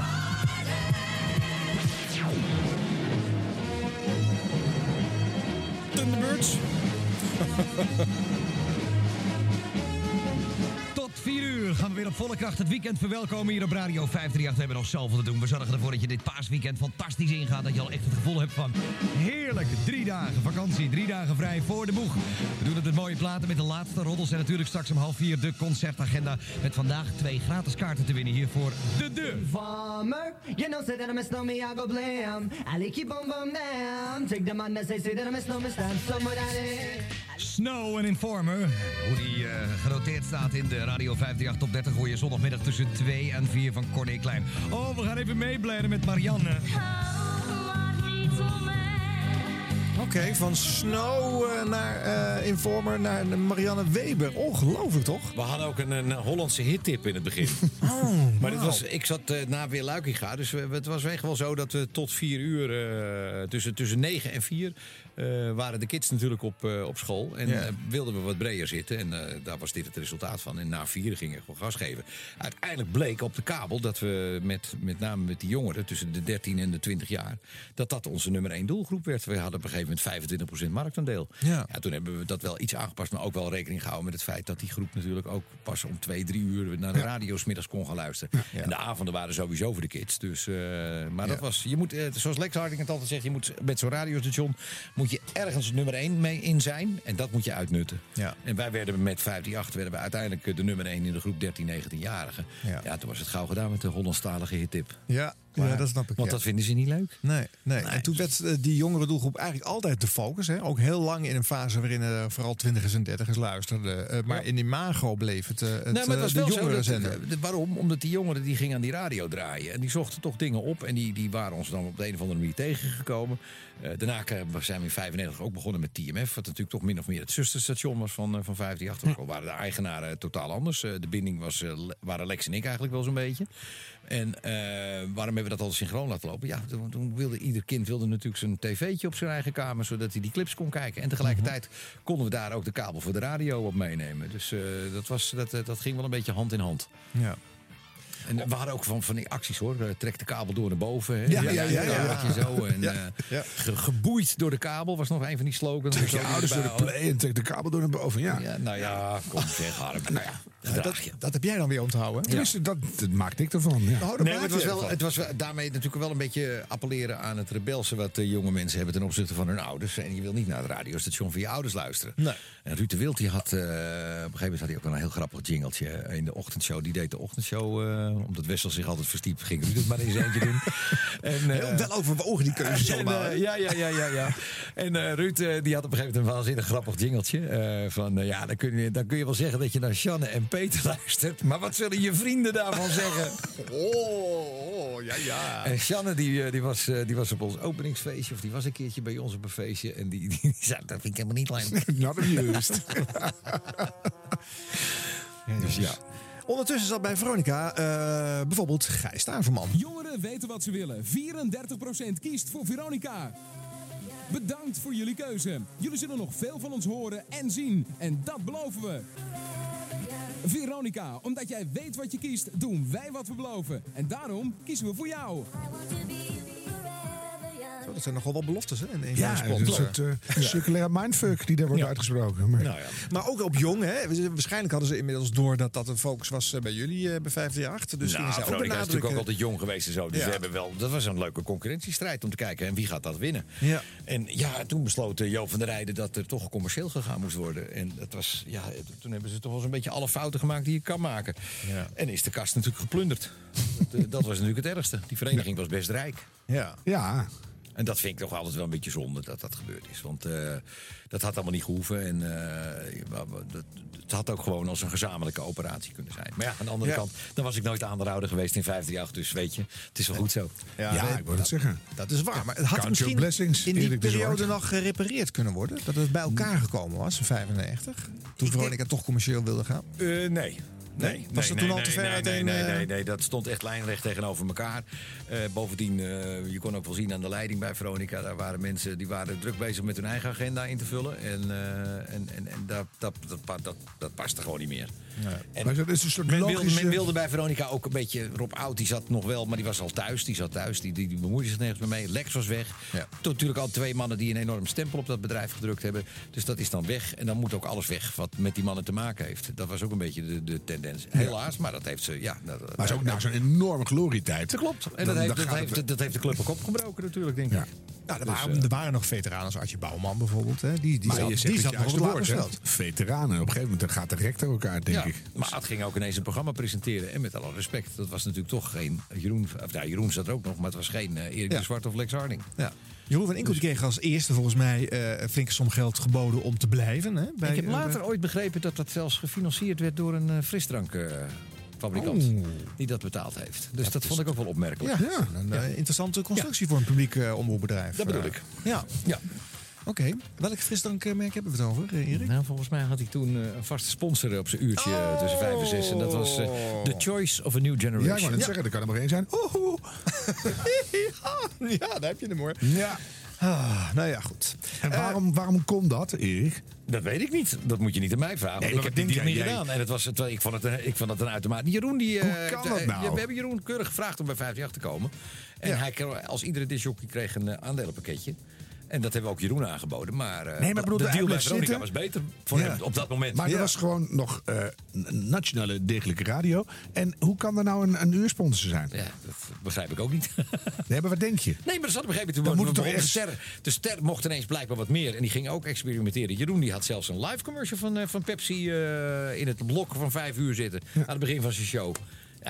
S11: Tot weer op volle kracht het weekend verwelkomen hier op Radio 538. We hebben nog zoveel te doen. We zorgen ervoor dat je dit paasweekend fantastisch ingaat. Dat je al echt het gevoel hebt van heerlijk. Drie dagen vakantie, drie dagen vrij voor de boeg. We doen het met mooie platen met de laatste roddels. En natuurlijk straks om half vier de concertagenda. Met vandaag twee gratis kaarten te winnen hier voor de De.
S10: Farmer, you know, that I'm a snowman, I go. I keep on down. Take the man that I'm a snowman.
S11: Snow en Informer. Hoe die eh, genoteerd staat in de Radio 538 Top 30 hoor je zondagmiddag tussen 2 en 4 van Corné Klein. Oh, we gaan even meeblijden met Marianne.
S2: Oké, van Snow eh, naar eh, Informer naar Marianne Weber. Ongelooflijk toch?
S5: We hadden ook een, een Hollandse hittip in het begin.
S2: Oh,
S5: maar dit was, ik zat eh, na weer Luikinga, dus we- het was echt wel zo dat we tot vier uur, eh, tussen, tussen negen en vier, eh, waren de kids natuurlijk op, eh, op school. En
S2: Ja.
S5: eh, wilden we wat breder zitten. En daar was dit het resultaat van. En na vier gingen we gewoon gas geven. Uiteindelijk bleek op de kabel dat we met, met name met die jongeren tussen de 13 en de 20 jaar, dat dat onze nummer één doelgroep werd. We hadden op een gegeven moment 25% marktaandeel.
S2: Ja.
S5: toen hebben we dat wel iets aangepast, maar ook wel rekening gehouden met het feit dat die groep natuurlijk ook pas om twee, drie uur naar de radio 's middags kon gaan luisteren. En de avonden waren sowieso voor de kids. Dus, maar dat was, je moet, zoals Lex Harding het altijd zegt, je moet met zo'n radiostation moet je ergens nummer één mee in zijn. En dat moet je uitnutten.
S2: Ja.
S5: En wij werden met 538 werden we uiteindelijk eh, de nummer één in de groep 13, 19-jarigen.
S2: Ja.
S5: Ja. toen was het gauw gedaan met de Hollandstalige hittip.
S2: Ja, ja, dat snap ik.
S5: Want
S2: ja.
S5: dat vinden ze niet leuk.
S2: Nee, nee. En toen werd eh, die jongere doelgroep eigenlijk altijd de focus. Hè? Ook heel lang in een fase waarin eh, vooral twintigers en dertigers luisterden. Eh, maar in Imago bleef het, eh, het,
S5: nee, maar het was
S2: de jongere zender.
S5: waarom? Omdat die jongeren die gingen aan die radio draaien. En die zochten toch dingen op. En die, die waren ons dan op de een of andere manier tegengekomen. Daarna zijn we in 95 ook begonnen met TMF. Wat natuurlijk toch min of meer het zusterstation was van, van 538. Ook al waren de eigenaren totaal anders. De binding was, waren Lex en ik eigenlijk wel zo'n beetje. En waarom hebben we dat altijd synchroon laten lopen? Ja, toen, toen wilde ieder kind wilde natuurlijk zijn tv'tje op zijn eigen kamer, zodat hij die clips kon kijken. En tegelijkertijd konden we daar ook de kabel voor de radio op meenemen. Dus eh, dat, was, dat, eh, dat ging wel een beetje hand in hand.
S2: Ja.
S5: En we hadden ook van, van die acties hoor. Eh, Trek de kabel door naar boven. Hè.
S2: Ja, ja, ja, ja.
S5: Dat zo. En, ge- geboeid door de kabel was nog een van die slogans.
S6: Trek je ouders door de
S5: erbij
S6: play en trek de kabel door naar boven. Ja,
S5: nou ja, kom zeg Harm. Nou ja,
S2: Ja, dat, dat heb jij dan weer onthouden.
S6: Tenminste, dat, dat maakte ik ervan. Ja.
S5: Nee, het was, wel, het was wel- daarmee natuurlijk wel een beetje appelleren aan het rebelse wat de jonge mensen hebben ten opzichte van hun ouders. En je wil niet naar het radiostation van je ouders luisteren.
S2: Nee.
S5: En Ruud de Wild die had, eh, op een gegeven moment had hij ook wel een heel grappig jingeltje in de ochtendshow. Die deed de ochtendshow, eh, omdat Wessel zich altijd verstiept, ging Ruud het maar zijn eentje doen. En, eh,
S2: Heel wel overwogen die keuzes allemaal.
S5: eh, ja, ja, ja, ja, ja. En eh, Ruud eh, die had op een gegeven moment een waanzinnig grappig jingeltje. eh, van eh, ja, dan kun, je, dan kun je wel zeggen dat je naar Sjanne en Peter luistert. Maar wat zullen je vrienden daarvan zeggen?
S2: Oh, oh, ja, ja.
S5: En Sjanne die, eh, die, was, eh, die was op ons openingsfeestje, of die was een keertje bij ons op een feestje. En die, die, zei, dat vind ik helemaal niet leuk.
S6: Not amused.
S5: Dus ja.
S2: Ondertussen zat bij Veronica eh, bijvoorbeeld Gijs Staverman.
S17: Jongeren weten wat ze willen. 34% kiest voor Veronica. Bedankt voor jullie keuze. Jullie zullen nog veel van ons horen en zien. En dat beloven we. Veronica, omdat jij weet wat je kiest, doen wij wat we beloven. En daarom kiezen we voor jou.
S2: Zo, dat zijn nogal wel beloftes hè, in een
S6: Ja, is een soort eh, circulaire mindfuck die daar wordt uitgesproken. Maar,
S5: Nou ja.
S2: Maar ook op jong, hè? Waarschijnlijk hadden ze inmiddels door dat dat een focus was eh, bij jullie eh, bij 538. Dus
S5: nou,
S2: zij ook
S5: is natuurlijk ook altijd jong geweest en zo. Dus
S2: Ja.
S5: we hebben wel, dat was een leuke concurrentiestrijd om te kijken. En wie gaat dat winnen?
S2: Ja.
S5: En ja, toen besloot Jo van der Rijden dat er toch commercieel gegaan moest worden. En dat was, ja, toen hebben ze toch wel zo'n beetje alle fouten gemaakt die je kan maken.
S2: Ja.
S5: En is de kast natuurlijk geplunderd. dat, dat was natuurlijk het ergste. Die vereniging was best rijk.
S2: Ja.
S6: ja,
S5: En dat vind ik toch altijd wel een beetje zonde dat dat gebeurd is. Want eh, dat had allemaal niet gehoeven. En eh, dat, het had ook gewoon als een gezamenlijke operatie kunnen zijn. Maar ja, aan de andere
S2: Ja.
S5: kant, dan was ik nooit aandeelhouder geweest in 538. Dus weet je, het is wel goed zo.
S6: ja,
S2: nee,
S6: ik wil het zeggen.
S2: Dat is waar. Maar het had misschien
S6: blessings,
S2: in die periode nog gerepareerd kunnen worden. Dat het bij elkaar gekomen was in 95. Toen Veronica toch commercieel wilde gaan.
S5: Eh, nee. Nee,
S2: Was
S5: nee,
S2: toen
S5: nee,
S2: al te ver
S5: nee,
S2: uiteen?
S5: Nee, nee,
S2: eh?
S5: nee, nee, dat stond echt lijnrecht tegenover elkaar. Eh, bovendien, eh, je kon ook wel zien aan de leiding bij Veronica... daar waren mensen die waren druk bezig met hun eigen agenda in te vullen. En, en, en, en dat, dat, dat, dat, dat paste gewoon niet meer. En
S6: Maar dat is een soort
S5: men, wilde,
S6: logische-
S5: men wilde bij Veronica ook een beetje... Rob Oud, die zat nog wel, maar die was al thuis. Die zat thuis, die, die, die bemoeide zich nergens meer mee. Lex was weg. Toen natuurlijk al twee mannen die een enorm stempel op dat bedrijf gedrukt hebben. Dus dat is dan weg. En dan moet ook alles weg wat met die mannen te maken heeft. Dat was ook een beetje de, de tendens. Helaas, maar dat heeft ze... Ja, dat,
S6: Maar het is ook nou zo'n enorme glorietijd.
S5: dat klopt. En
S6: Dan-
S5: dat, heeft, dat, heeft,
S6: het-
S5: dat heeft de club ook opgebroken natuurlijk, denk ik.
S2: Nou, er,
S5: Dus,
S2: waren, er waren nog veteranen als Archie Bouwman bijvoorbeeld. Hè. Die, die
S6: maar
S2: zat, die zat nog op het
S6: woord. Veteranen. Op een gegeven moment gaat de rector elkaar, denk
S5: ja,
S6: ik.
S5: Maar het ging ook ineens een programma presenteren. En met alle respect, dat was natuurlijk toch geen Jeroen... Of, nou, Jeroen zat er ook nog, maar het was geen eh, Erik
S2: Ja.
S5: de Zwart of Lex Harding.
S2: Ja. Jeroen van Inkel die kreeg als eerste volgens mij eh, een flinke som geld geboden om te blijven. Hè, bij,
S5: ik heb
S2: eh,
S5: later ooit begrepen dat dat zelfs gefinancierd werd door een eh, frisdrankfabrikant.
S2: Oeh.
S5: die dat betaald heeft. Dus dat,
S2: Dat is
S5: vond ik ook wel opmerkelijk.
S2: Ja, een interessante constructie voor een publiek omroepbedrijf.
S5: Dat bedoel ik.
S2: Ja.
S5: Ja.
S2: Oké. Welk frisdrankmerk hebben we het over, eh, Erik?
S5: Nou, volgens mij had hij toen eh, een vaste sponsor op zijn uurtje eh, tussen vijf en zes. En dat was The Choice of a New Generation.
S6: Ja, ik wou net zeggen, er kan er maar één zijn. Oeh,
S2: ja, daar heb je hem hoor.
S6: Ja.
S2: Ah, nou ja, goed.
S6: En waarom, waarom kon dat, Erik?
S5: Dat weet ik niet. Dat moet je niet aan mij vragen.
S6: Nee,
S5: ik heb deal niet gedaan. En het was, het, ik, vond het, een- ik vond het een uitermate... Jeroen, die...
S6: Hoe kan dat nou?
S5: We hebben Jeroen keurig gevraagd om bij 58 te komen. En hij, als iedere disjockey kreeg een aandelenpakketje. En dat hebben we ook Jeroen aangeboden. Maar, eh,
S6: Nee, maar ik bedoel,
S5: de deal bij
S6: bleef
S5: Veronica
S6: zitten.
S5: was beter voor
S6: Ja.
S5: hem op dat moment.
S6: Maar er was gewoon nog een nationale degelijke radio. En hoe kan er nou een, een uursponsor zijn?
S5: Ja, dat begrijp ik ook niet.
S6: Nee, maar wat denk je?
S5: Nee, maar dat zat op een gegeven moment.
S6: moet het toch
S5: de, ster, de ster mocht ineens blijkbaar wat meer. En die ging ook experimenteren. Jeroen die had zelfs een live commercial van, eh, van Pepsi in het blok van vijf uur zitten. Aan het begin van zijn show.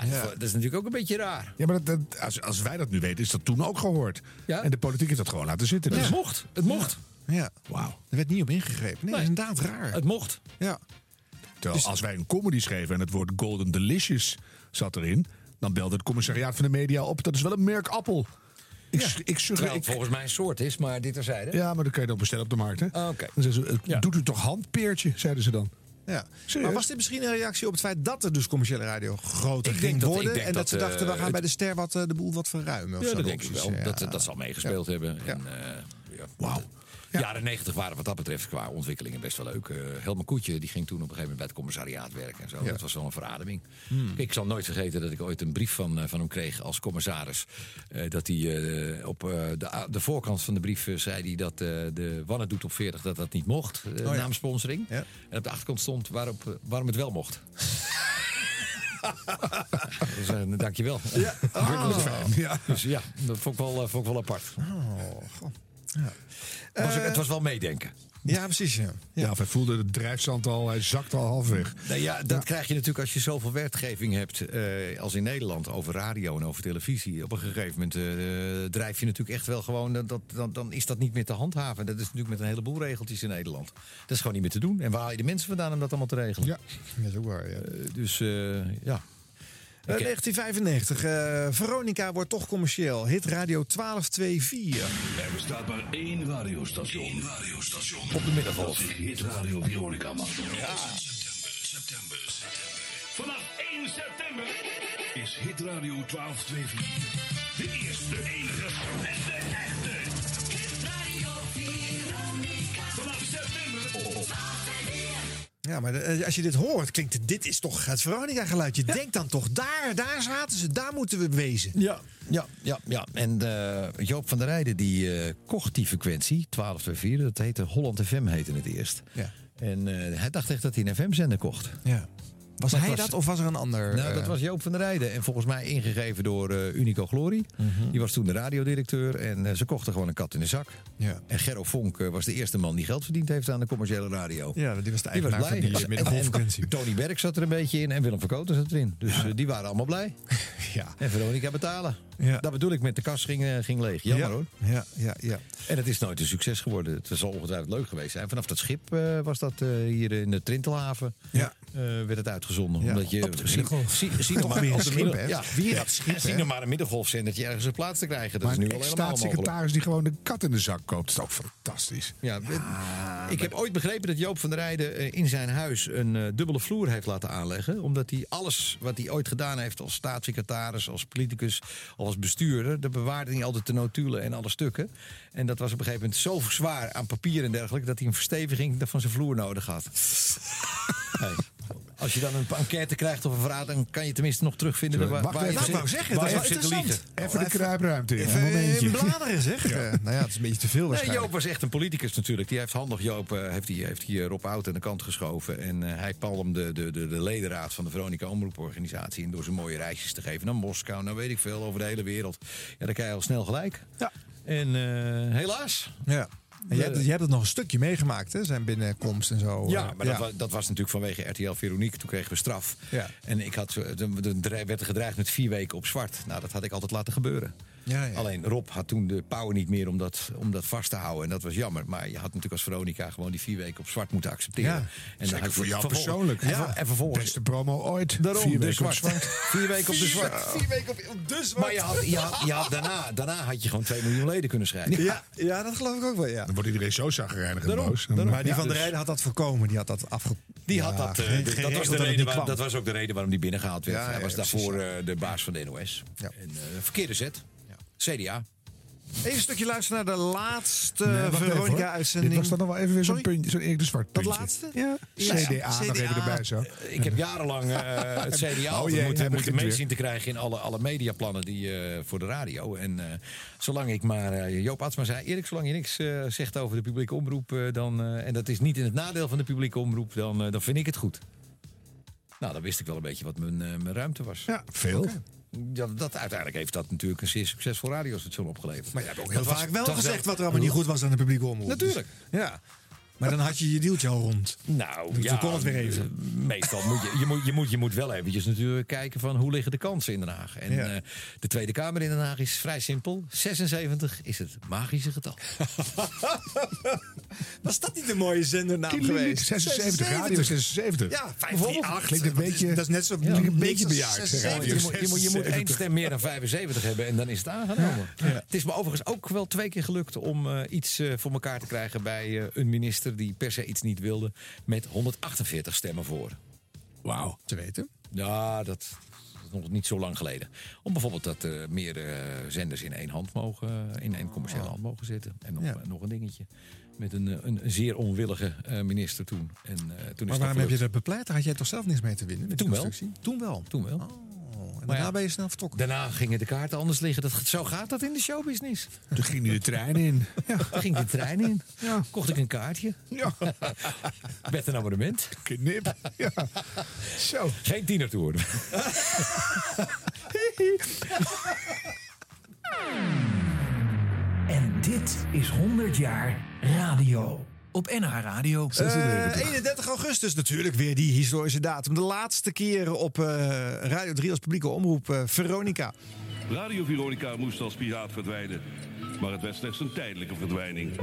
S5: Ja, Dat is natuurlijk ook een beetje raar.
S6: Ja, maar dat, dat- als, als wij dat nu weten, is dat toen ook gehoord.
S5: Ja.
S6: En de politiek heeft dat gewoon laten zitten. Dus.
S5: Het mocht. Het mocht.
S2: Ja.
S6: Wauw.
S2: Er werd niet op ingegrepen. Nee, dat is inderdaad raar.
S5: Het mocht.
S2: Ja.
S6: Terwijl als wij een comedy schreven en het woord Golden Delicious zat erin... dan belde het commissariaat van de media op. Dat is wel een merk appel. Ik,
S5: Ja.
S6: ik, ik,
S5: Terwijl het
S6: ik,
S5: volgens mij een soort is, maar dit terzijde.
S6: ja, maar dan kan je dan bestellen op de markt. Hè?
S5: Ah, oké.
S6: Eh. Doet u toch handpeertje, zeiden ze dan.
S2: Ja.
S6: Serieus?
S2: Maar was dit misschien een reactie op het feit dat er dus commerciële radio groter
S5: Ik
S2: ging
S5: dat-
S2: worden? en dat,
S5: dat,
S2: ze dachten, we
S5: eh,
S2: gaan bij de ster wat, eh, de boel wat verruimen? Of
S5: Ja,
S2: zo,
S5: dat
S2: de
S5: denk ik wel.
S2: Ja.
S5: Dat, dat zal meegespeeld hebben. En, eh, ja. Jaren 90 waren wat dat betreft qua ontwikkelingen best wel leuk. Eh Helma Koetje die ging toen op een gegeven moment bij het commissariaat werken en zo.
S2: Ja.
S5: Dat was wel een verademing.
S2: Hmm.
S5: Ik zal nooit vergeten dat ik ooit een brief van, eh, van hem kreeg als commissaris. Eh, dat hij op de, de voorkant van de brief zei hij dat de Wanne doet op 40 dat dat niet mocht,
S2: Oh ja.
S5: naam sponsoring.
S2: Ja.
S5: En op de achterkant stond waarop, waarom het wel mocht. dus, eh, dankjewel. Ja.
S6: Ja.
S5: Dus ja, dat vond ik wel, vond ik wel apart.
S2: Oh, goh. Ja.
S5: Het was, ook- het was wel meedenken.
S2: ja, precies. Ja.
S6: Ja, of hij voelde het drijfzand al, hij zakte al halfweg.
S5: Nou ja, dat krijg je natuurlijk als je zoveel wetgeving hebt eh, als in Nederland over radio en over televisie. Op een gegeven moment eh, drijf je natuurlijk echt wel gewoon, dat, dan, dan is dat niet meer te handhaven. Dat is natuurlijk met een heleboel regeltjes in Nederland. Dat is gewoon niet meer te doen. En waar haal je de mensen vandaan om dat allemaal te regelen?
S6: Ja.
S2: Dat is ook waar, ja.
S5: Eh, dus ja.
S2: Eh,
S5: Ik-
S2: 1995. eh, Veronica wordt toch commercieel. Hit Radio 1224.
S17: Er bestaat maar één radiostation. Eén radiostation.
S5: Op de middengolf.
S17: Hit Radio Veronica mag. Ja. September, september, Vanaf 1 september is Hit Radio 1224 de eerste, enige
S2: Ja, maar eh, als je dit hoort, klinkt het, dit is toch het Veronica-geluid. Je denkt dan toch, daar, daar zaten ze, daar moeten we wezen.
S5: Ja, ja, ja, ja. En eh, Joop van der Rijden die eh, kocht die frequentie, 1224. Dat heette Holland FM heette het eerst.
S2: Ja.
S5: En eh, hij dacht echt dat hij een FM-zender kocht.
S2: Ja. Was hij
S5: was-
S2: dat of was er een ander?
S5: Nou, dat
S2: eh,
S5: was Joop van der Rijden. En volgens mij ingegeven door eh, Unico Glory.
S2: Mhm.
S5: Die was toen de radiodirecteur. En eh, ze kochten gewoon een kat in de zak.
S2: Ja.
S5: En Gerro Vonk was de eerste man die geld verdiend heeft aan de commerciële radio.
S2: Ja, die was de
S5: Die was
S2: eigenaar
S5: blij.
S2: van die
S5: Tony Berg zat er een beetje in. En Willem van Koten zat erin. Dus die waren allemaal blij.
S2: Ja.
S5: En Veronica betalen.
S2: Ja.
S5: Dat bedoel ik met de kas ging, ging leeg. Jammer
S2: ja.
S5: hoor.
S2: Ja, ja, ja.
S5: En het is nooit een succes geworden. Het zal ongetwijfeld leuk geweest zijn. Vanaf dat schip was dat hier in de Trintelhaven.
S2: Ja.
S5: Eh, werd het uitgezonden.
S2: Ja,
S5: Omdat je
S2: op de
S5: zie,
S2: middengolf.
S5: zie, zie nog maar
S2: weer een schip?
S5: Ja,
S2: Weer dat schip,
S5: zie nog maar een middengolfzendertje ergens een plaats te krijgen. Dat
S6: Maar
S5: is nu
S6: een
S5: al helemaal mogelijk.
S6: staatssecretaris die gewoon de kat in de zak koopt. Dat is ook fantastisch.
S5: Ja, ik heb ooit begrepen dat Joop van der Rijden eh, in zijn huis een eh, dubbele vloer heeft laten aanleggen. Omdat hij alles wat hij ooit gedaan heeft als staatssecretaris, als politicus, als bestuurder, dat bewaarde hij altijd de notulen en alle stukken. En dat was op een gegeven moment zo zwaar aan papier en dergelijke dat hij een versteviging van zijn vloer nodig had. Hey, Als je dan een enquête krijgt of een verraad, dan kan je tenminste nog terugvinden
S6: Sorry,
S5: waar, je
S6: wou zeggen,
S5: waar
S6: dat is. Even de kruipruimte in.
S2: Even
S6: een momentje.
S2: in bladeren zeg. Eh, nou ja, het is een beetje te veel
S5: Nee. Joop was echt een politicus natuurlijk. Die heeft handig Joop eh, heeft die, heeft die, eh, Rob Oud aan de kant geschoven. En eh, hij palmde de, de, de ledenraad van de Veronica Omroeporganisatie. in door ze mooie reisjes te geven naar Moskou. Nou weet ik veel, over de hele wereld. Ja, dan krijg je al snel gelijk.
S2: Ja.
S5: En eh, helaas.
S2: Ja. En jij, hebt, jij hebt het nog een stukje meegemaakt, hè? Zijn binnenkomst en zo.
S5: Ja,
S2: eh,
S5: maar Dat, was, dat was natuurlijk vanwege RTL Veronique. Toen kregen we straf.
S2: Ja.
S5: En ik had, er werd er gedreigd met vier weken op zwart. Nou, dat had ik altijd laten gebeuren.
S2: Ja, ja.
S5: Alleen Rob had toen de power niet meer om dat, om dat vast te houden. En dat was jammer. Maar je had natuurlijk als Veronica gewoon die vier weken op zwart moeten accepteren.
S6: Ja,
S5: en dan had
S6: voor jou persoonlijk.
S5: En,
S6: Ja.
S5: en vervolgens.
S6: Beste promo ooit.
S5: Daarom,
S6: Vier
S5: de
S6: weken op
S5: zwart.
S6: zwart.
S5: Vier weken op de zwart.
S2: Vier weken op, de zwart.
S5: Maar je had, je had, je had daarna, daarna had je gewoon 2 miljoen leden kunnen schrijven.
S2: Ja, ja, dat geloof ik ook wel, ja.
S6: Dan wordt iedereen zo zagrijnig en boos.
S5: daarom.
S2: Maar die
S5: Ja,
S2: van der
S5: dus-
S2: Rijden had dat voorkomen. Die had dat afge...
S5: Die
S2: Ja,
S5: had dat, eh, de- dat, was de reden waar, dat was ook de reden waarom die binnengehaald werd.
S2: Ja,
S5: Hij
S2: ja,
S5: was daarvoor eh, de baas van de NOS.
S2: Ja.
S5: En, eh, verkeerde zet. CDA.
S2: Even een stukje luisteren naar de laatste
S6: Nee.
S2: Veronica-uitzending.
S6: Dit was dan nog wel even weer zo'n puntje, zo'n Erik de Zwart
S2: Dat laatste?
S6: Ja,
S2: Ja,
S6: CDA, nog even
S2: CDA.
S6: erbij zo.
S5: Ik heb jarenlang eh, het CDA
S6: Oh jee,
S5: moeten, moeten mee zien te krijgen in alle, alle mediaplannen die, eh, voor de radio. En eh, zolang ik maar, Joop Atsma zei, Erik, zolang je niks zegt over de publieke omroep, dan, en dat is niet in het nadeel van de publieke omroep, dan, dan vind ik het goed. Nou, dan wist ik wel een beetje wat mijn, mijn ruimte was.
S6: Ja, veel.
S5: Dat, uiteindelijk heeft dat natuurlijk een zeer succesvol radiostation opgeleverd.
S2: Maar je hebt ook
S5: Dat
S2: heel vaak wel
S5: dat
S2: gezegd wat er allemaal niet goed was aan de publieke omroep.
S5: Natuurlijk.
S2: Dus, ja. Maar dan had je je deeltje al rond.
S5: Nou,
S2: Dus
S5: ja,
S2: kon het weer even.
S5: eh, Meestal moet je, je, moet, je, moet, je moet wel eventjes natuurlijk kijken van hoe liggen de kansen in Den Haag. En
S2: Ja.
S5: eh, de Tweede Kamer in Den Haag is vrij simpel. 76 is het magische getal.
S2: Was dat niet een mooie zendernaam geweest?
S6: 76, radio 76.
S2: Ja,
S5: Bijvoorbeeld.
S2: 538.
S6: Klinkt een
S2: Dat is-
S6: beetje-
S2: Dat is net zo...
S6: een beetje
S2: beetje
S6: bejaard,
S5: je, moet, je, moet, je moet één
S6: 76.
S5: stem meer dan 75 hebben en dan is het aangenomen. Het is me overigens ook wel twee keer gelukt om eh, iets eh, voor elkaar te krijgen bij eh, een minister die per se iets niet wilde. Met 148 stemmen voor.
S6: Wauw.
S2: Te weten.
S5: Ja, dat is nog niet zo lang geleden. Om bijvoorbeeld dat eh, meer eh, zenders in één hand mogen, in één commerciële hand mogen zitten. En nog,
S2: Ja.
S5: eh, nog een dingetje. Met een, eh, een, zeer onwillige eh, minister toen. En eh, toen
S2: Maar waarom heb je dat bepleit? Daar had jij toch zelf niks mee te winnen?
S5: Toen wel.
S2: Toen wel.
S5: Toen wel.
S2: Oh, en
S5: Maar
S2: daarna
S5: ja.
S2: ben je snel vertrokken.
S5: Daarna gingen de kaarten anders liggen. Dat, zo gaat dat in de showbusiness.
S6: Toen ging nu de trein in. Ja.
S5: Daar ging de trein in.
S6: Ja.
S5: Kocht ik een kaartje.
S6: Ja.
S5: Met een abonnement.
S6: Knip. Ja. Zo.
S5: Geen tiener te worden.
S17: En dit is 100 jaar radio. Op NH Radio.
S2: Eh, 31 augustus natuurlijk weer die historische datum. De laatste keer op eh, Radio 3 als publieke omroep eh, Veronica.
S24: Radio Veronica moest als piraat verdwijnen. Maar het werd slechts een tijdelijke verdwijning.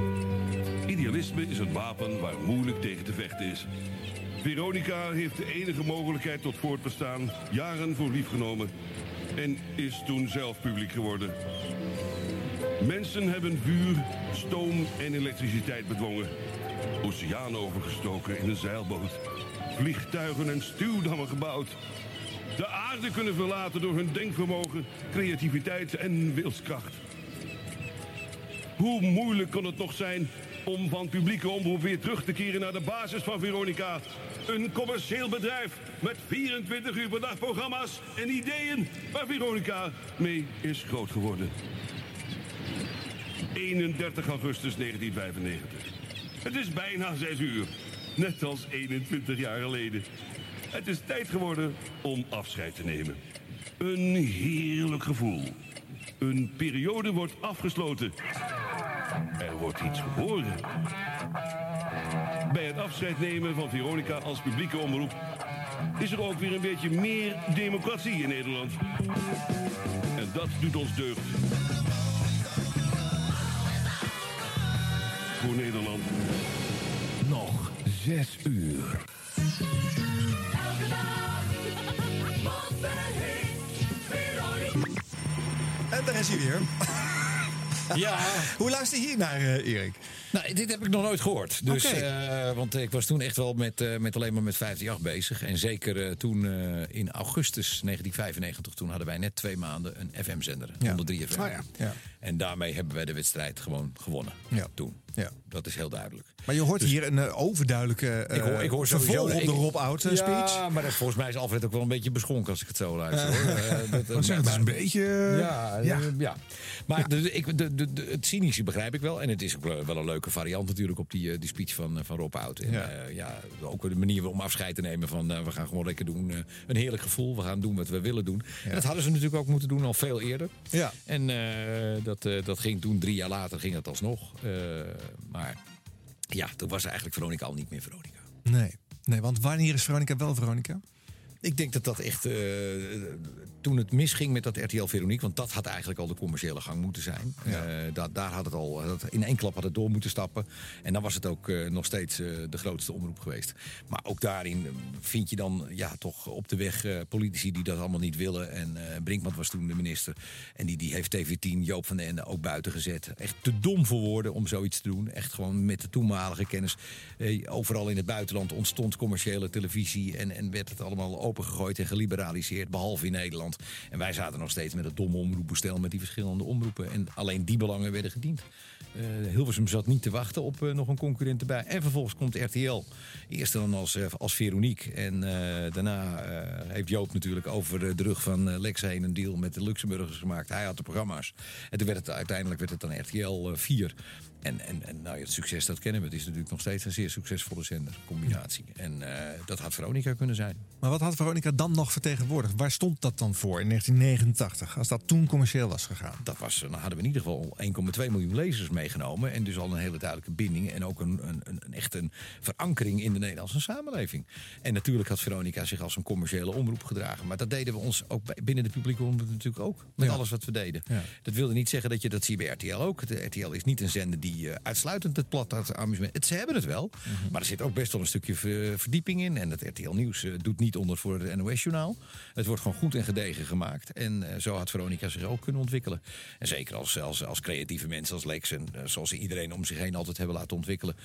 S24: Idealisme is een wapen waar moeilijk tegen te vechten is. Veronica heeft de enige mogelijkheid tot voortbestaan jaren voor lief genomen. En is toen zelf publiek geworden. Mensen hebben vuur, stoom en elektriciteit bedwongen. Oceanen overgestoken in een zeilboot. Vliegtuigen en stuwdammen gebouwd. De aarde kunnen verlaten door hun denkvermogen, creativiteit en wilskracht. Hoe moeilijk kon het nog zijn om van publieke omroep weer terug te keren naar de basis van Veronica? Een commercieel bedrijf met 24 uur per dag programma's en ideeën waar Veronica mee is groot geworden. 31 augustus 1995. Het is bijna 6 uur, net als 21 jaar geleden. Het is tijd geworden om afscheid te nemen. Een heerlijk gevoel. Een periode wordt afgesloten. Er wordt iets geboren. Bij het afscheid nemen van Veronica als publieke omroep is er ook weer een beetje meer democratie in Nederland. En dat doet ons deugd. voor Nederland.
S17: Nog zes uur.
S2: Elke dag, en daar is hij weer.
S5: Ja.
S2: Hoe luister je hier naar, eh, Erik?
S5: Nou, dit heb ik nog nooit gehoord. Dus, eh, want ik was toen echt wel met, eh, met alleen maar met 58 bezig. En zeker eh, toen in augustus 1995, toen hadden wij net twee maanden een FM-zender. 103 FM.
S2: Oh ja. Ja.
S5: En daarmee hebben wij de wedstrijd gewoon gewonnen.
S2: Ja.
S5: Toen.
S2: Ja.
S5: Dat is heel duidelijk.
S2: Maar je hoort
S5: Dus-
S2: hier een overduidelijke
S5: Ik hoor, ik hoor sowieso...
S2: op de
S5: ik-
S2: Rob Oud eh, speech.
S5: Ja, maar dat, volgens mij is Alfred ook wel een beetje beschonken als ik het zo luister. hoor. Dat-
S6: zeg, het is een beetje...
S5: ja,
S6: ja.
S5: ja. ja. Maar de, ik, de, de, de- het cynische begrijp ik wel. En het is ook wel een leuke variant natuurlijk op die, eh, die speech van, eh, van Rob Oud. En,
S2: Ja.
S5: ja. ja, ook een manier om afscheid te nemen van eh, we gaan gewoon lekker doen. eh, een heerlijk gevoel, we gaan doen wat we willen doen. En dat hadden ze natuurlijk ook moeten doen al veel eerder.
S2: Ja.
S5: En eh, dat, eh, dat ging toen, drie jaar later, ging het alsnog. Eh, maar ja, toen was eigenlijk Veronica al niet meer Veronica.
S2: Nee. nee, want wanneer is Veronica wel Veronica?
S5: Ik denk dat dat echt. eh, toen het misging met dat RTL Veronique. Want dat had eigenlijk al de commerciële gang moeten zijn. Eh, da- daar had het al. in één klap had het door moeten stappen. En dan was het ook eh, nog steeds eh, de grootste omroep geweest. Maar ook daarin vind je dan ja, toch op de weg politici die dat allemaal niet willen. En Brinkman was toen de minister. En die, die heeft TV10 Joop van den Ende ook buiten gezet. Echt te dom voor woorden om zoiets te doen. Echt gewoon met de toenmalige kennis. Overal in het buitenland ontstond commerciële televisie. En, en werd het allemaal opengegooid en geliberaliseerd. Behalve in Nederland. En wij zaten nog steeds met het domme omroepbestel. Met die verschillende omroepen. En alleen die belangen werden gediend. Eh, Hilversum zat niet te wachten op eh, nog een concurrent erbij. En vervolgens komt RTL. Eerst dan als, eh, als Veronique. En daarna heeft Joop natuurlijk over de rug van Lex heen een deal met de Luxemburgers gemaakt. Hij had de programma's. En werd het, uiteindelijk werd het dan RTL eh, 4. En, en, en nou, ja, het succes, dat kennen we. Het is natuurlijk nog steeds een zeer succesvolle zendercombinatie. En eh, dat had Veronica kunnen zijn.
S2: Maar wat had Veronica dan nog vertegenwoordigd? Waar stond dat dan voor in 1989, als dat toen commercieel was gegaan?
S5: Dat was, dan hadden we in ieder geval 1,2 miljoen lezers meegenomen. En dus al een hele duidelijke binding. En ook een, een, een, een echt een verankering in de Nederlandse samenleving. En natuurlijk had Veronica zich als een commerciële omroep gedragen. Maar dat deden we ons ook bij- binnen de publieke omroep natuurlijk ook. Met
S2: Ja.
S5: alles wat we deden.
S2: Ja.
S5: Dat wilde niet zeggen dat je dat zie bij RTL ook. De RTL is niet een zender die eh, uitsluitend het plat amusement. Het, ze hebben het wel.
S2: Mhm.
S5: Maar er zit ook best wel een stukje ver- verdieping in. En het RTL Nieuws eh, doet niet onder voor het NOS-journaal. Het wordt gewoon goed en gedegen gemaakt. En eh, zo had Veronica zich ook kunnen ontwikkelen. En zeker als, als, als creatieve mensen als Lex en eh, zoals ze iedereen om zich heen altijd hebben laten ontwikkelen.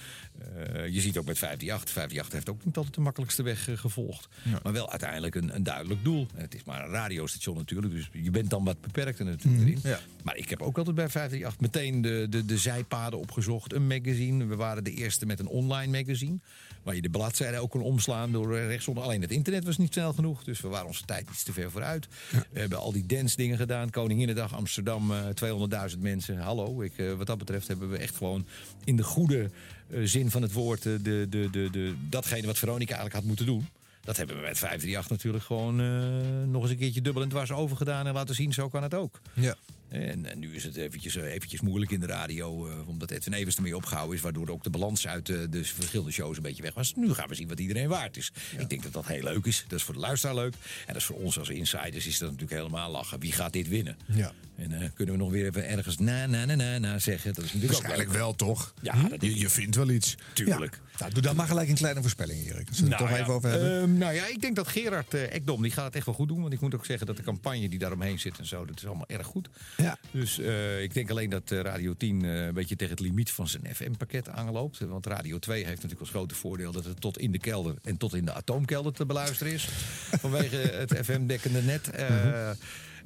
S5: Eh, je ziet ook met 538. 538 heeft ook niet altijd de makkelijkste weg eh, gevolgd. Maar wel uiteindelijk een, een duidelijk doel. Het is maar een radiostation natuurlijk. Dus je bent dan wat beperkter natuurlijk erin.
S2: Ja.
S5: Maar ik heb ook altijd bij 538 meteen de, de, de zijpaden opgezocht. Een magazine. We waren de eerste met een online magazine. Waar je de bladzijde ook kon omslaan door eh, rechtsonder. Alleen het internet was niet snel genoeg. Dus we waren onze tijd iets te ver vooruit. We hebben al die dance dingen gedaan. Koninginnedag Amsterdam, eh 200.000 mensen. Hallo. Ik, eh, wat dat betreft hebben we echt gewoon in de goede eh, zin van het woord... eh, de, de, de, de, datgene wat Veronica eigenlijk had moeten doen. Dat hebben we met 538 natuurlijk gewoon eh, nog eens een keertje dubbel en dwars over gedaan. En laten zien, zo kan het ook.
S2: Ja.
S5: En, en nu is het eventjes, eh, eventjes moeilijk in de radio, eh, omdat Edwin Evers ermee opgehouden is, waardoor ook de balans uit de, de verschillende shows een beetje weg was. Nu gaan we zien wat iedereen waard is. Ik denk dat dat heel leuk is. Dat is voor de luisteraar leuk. En dat is voor ons als insiders is dat natuurlijk helemaal lachen. Wie gaat dit winnen?
S2: Ja.
S5: En eh, kunnen we nog weer even ergens na, na, na, na, na zeggen. Dat is natuurlijk
S6: Waarschijnlijk wel, toch?
S5: Ja, dat
S6: je, je vindt wel iets.
S5: Tuurlijk.
S2: Nou, doe dan maar gelijk een kleine voorspelling, Erik. Als we er toch
S5: ja,
S2: even over hebben.
S5: ehm, nou ja, ik denk dat Gerard eh, Ekdom, die gaat het echt wel goed doen. Want ik moet ook zeggen dat de campagne die daaromheen zit en zo, dat is allemaal erg goed.
S2: Ja.
S5: Dus eh, ik denk alleen dat eh, Radio 10 eh, een beetje tegen het limiet van zijn FM-pakket aanloopt. Want Radio 2 heeft natuurlijk als grote voordeel dat het tot in de kelder en tot in de atoomkelder te beluisteren is. vanwege het FM-dekkende net. Eh,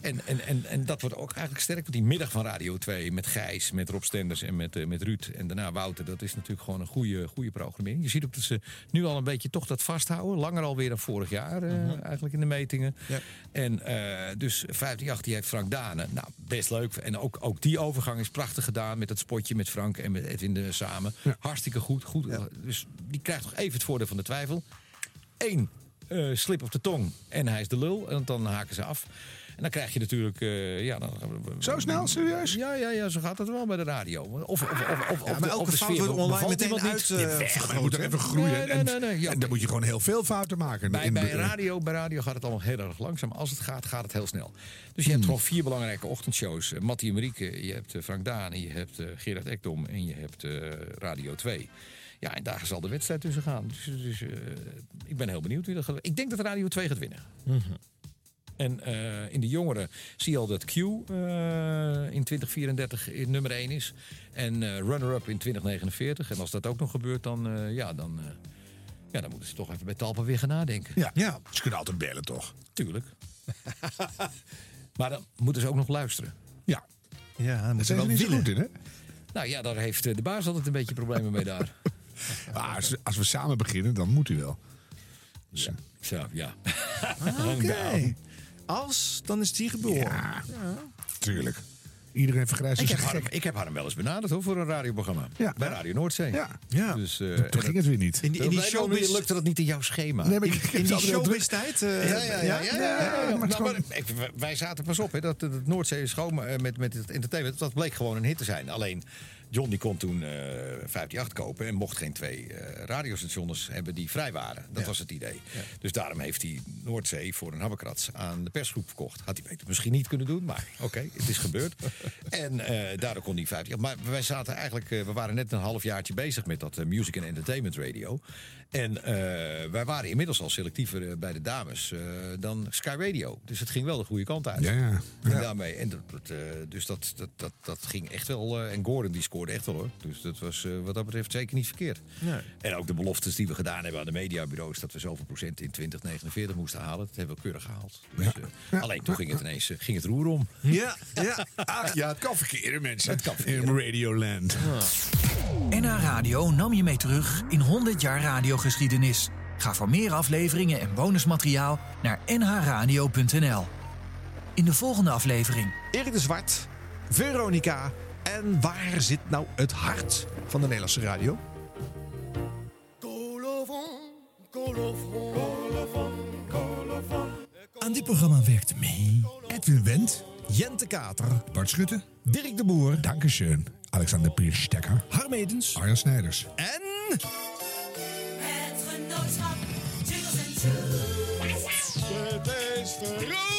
S5: En, en, en, en dat wordt ook eigenlijk sterk. Want die middag van Radio 2 met Gijs, met Rob Stenders en met, eh, met Ruud. En daarna Wouter. Dat is natuurlijk gewoon een goede, goede programmering. Je ziet ook dat ze nu al een beetje toch dat vasthouden. Langer alweer dan vorig jaar eh, eigenlijk in de metingen. En eh, dus 538 die heeft Frank Dane. Nou, best leuk. En ook, ook die overgang is prachtig gedaan. Met dat spotje met Frank en met Edwin de, samen. Hartstikke goed. goed. Dus die krijgt nog even het voordeel van de twijfel. Eén slip op de tong en hij is de lul. En dan haken ze af. En dan krijg je natuurlijk... eh, ja, dan,
S6: Zo snel, serieus?
S5: Ja, ja, ja, zo gaat het wel bij de radio. Of, of, of, of,
S2: Ja, maar elke
S5: de
S2: fout wordt online meteen uit, eh,
S6: moet er even groeien.
S5: Nee,
S6: en,
S5: nee, nee, nee, ja.
S6: en dan moet je gewoon heel veel fouten maken.
S5: Bij,
S6: In-
S5: bij, radio, bij radio gaat het allemaal heel erg langzaam. Als het gaat, gaat het heel snel. Dus je hebt gewoon vier belangrijke ochtendshows. Uh, Mattie en Marieke, je hebt eh, Frank Daan, je hebt eh, Gerard Ekdom en je hebt eh, Radio 2. Ja, en daar zal de wedstrijd tussen gaan. Dus, dus eh, ik ben heel benieuwd wie dat gaat Ik denk dat Radio 2 gaat winnen. En eh, in de jongeren zie je al dat Q eh, in 2034 in nummer 1 is. En eh, runner-up in 2049. En als dat ook nog gebeurt, dan, eh, ja, dan, eh, ja, dan moeten ze toch even bij Talpa weer gaan nadenken.
S6: Ja, ja. ze kunnen altijd bellen, toch?
S5: Tuurlijk. maar dan moeten ze ook nog luisteren.
S6: Ja.
S2: Ja, dan
S6: Daar
S2: moet
S6: zijn ze
S2: wel
S6: niet zo
S2: willen.
S6: goed in, hè?
S5: Nou ja, daar heeft de baas altijd een beetje problemen mee daar.
S6: Maar als, als we samen beginnen, dan moet u wel. Dus,
S5: Ja. Zo, ja.
S2: Ah, Oké. Als, dan is die geboren.
S6: Ja, tuurlijk. Iedereen vergrijst
S5: Ik
S6: zich
S5: heb, Harm, ik heb Harm wel eens benaderd hoor, voor een radioprogramma.
S6: Ja.
S5: Bij Radio Noordzee.
S6: Ja.
S2: Ja.
S5: Dus, eh,
S6: Toen
S5: en
S6: ging het weer niet.
S2: In die, in die showbiz...
S5: lukte dat niet in jouw schema.
S6: Nee, maar
S2: In die
S6: druk.
S2: showbiz-tijd? eh,
S5: Ja, ja, ja. ja, ja, ja.
S6: maar
S5: Nou,
S6: is
S5: maar ik- wij zaten pas op, hè, dat het Noordzee schoon eh, met, met het entertainment. Dat bleek gewoon een hit te zijn. Alleen John die kon toen eh 538 kopen en mocht geen twee eh, radiostations hebben die vrij waren. Dat was het idee. Dus daarom heeft hij Noordzee voor een habbekrats aan de persgroep verkocht. Had hij beter misschien niet kunnen doen, maar oké, het is gebeurd. En eh, daardoor kon hij 50. Maar wij zaten eigenlijk, we waren net een halfjaartje bezig met dat Music and Entertainment Radio. En eh, wij waren inmiddels al selectiever eh, bij de dames eh, dan Sky Radio. Dus het ging wel de goede kant uit.
S6: Ja, ja.
S5: En daarmee, en dat, dat, eh, dus dat, dat, dat, dat ging echt wel. eh, en Gordon die scoorde echt wel hoor. Dus dat was eh, wat dat betreft zeker niet verkeerd.
S2: Nee.
S5: En ook de beloftes die we gedaan hebben aan de mediabureaus. dat we zoveel procent in 2049 moesten halen. Dat hebben we keurig gehaald. Dus, eh, Alleen toen ging het ineens ging het roer om.
S2: Ja, ja.
S6: Ach ja, het kan verkeren, mensen.
S5: Het kan
S6: In Radioland.
S25: NH Radio nam je mee terug in 100 jaar radiogeschiedenis. Ga voor meer afleveringen en bonusmateriaal naar nhradio.nl. In de volgende aflevering
S2: Erik de Zwart, Veronica. En waar zit nou het hart van de Nederlandse radio?
S26: Aan dit programma werkte mee Edwin Wendt,
S2: Jente Kater,
S26: Bart Schutte,
S2: Dirk de Boer
S6: Dankeschön. Alexander Pierstekker.
S26: Harm Edens
S6: Arjan Snijders.
S2: en...
S22: Het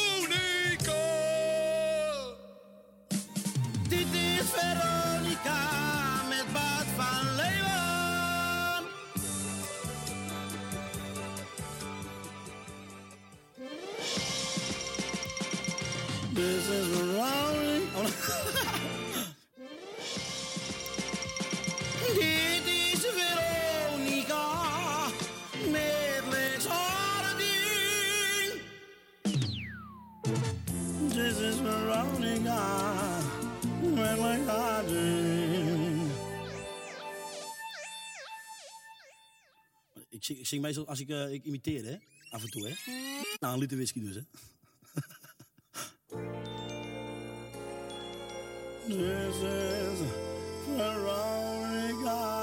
S27: zing, meestal als ik, eh, ik imiteer, hè? Af en toe, hè? Nou, een liter whisky dus, hè?
S22: This is Veronica.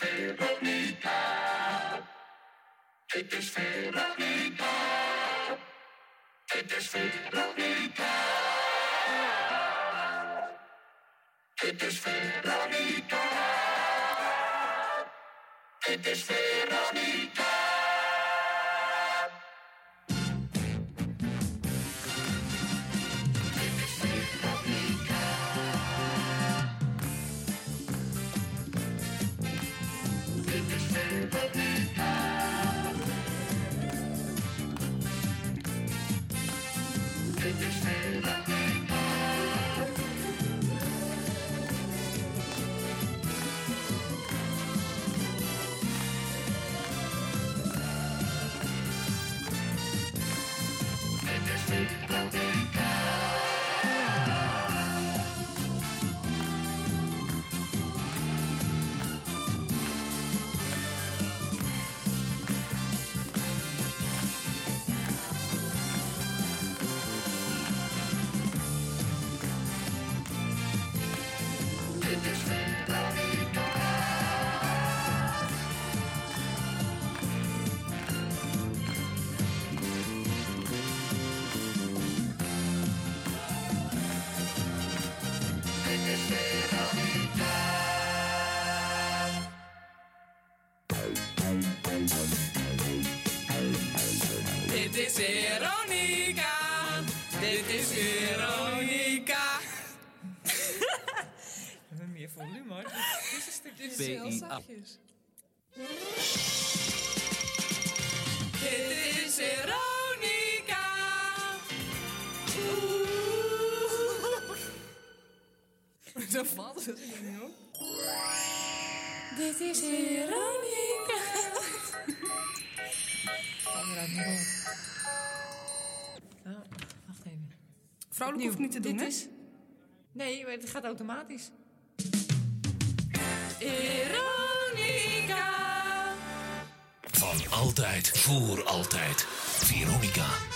S28: Veronica. It is Veronica. It is
S29: inhoudelijk
S30: hoeft niet te doen,
S29: is... Nee, het gaat automatisch.
S28: Veronica.
S17: Van altijd, voor altijd. Veronica.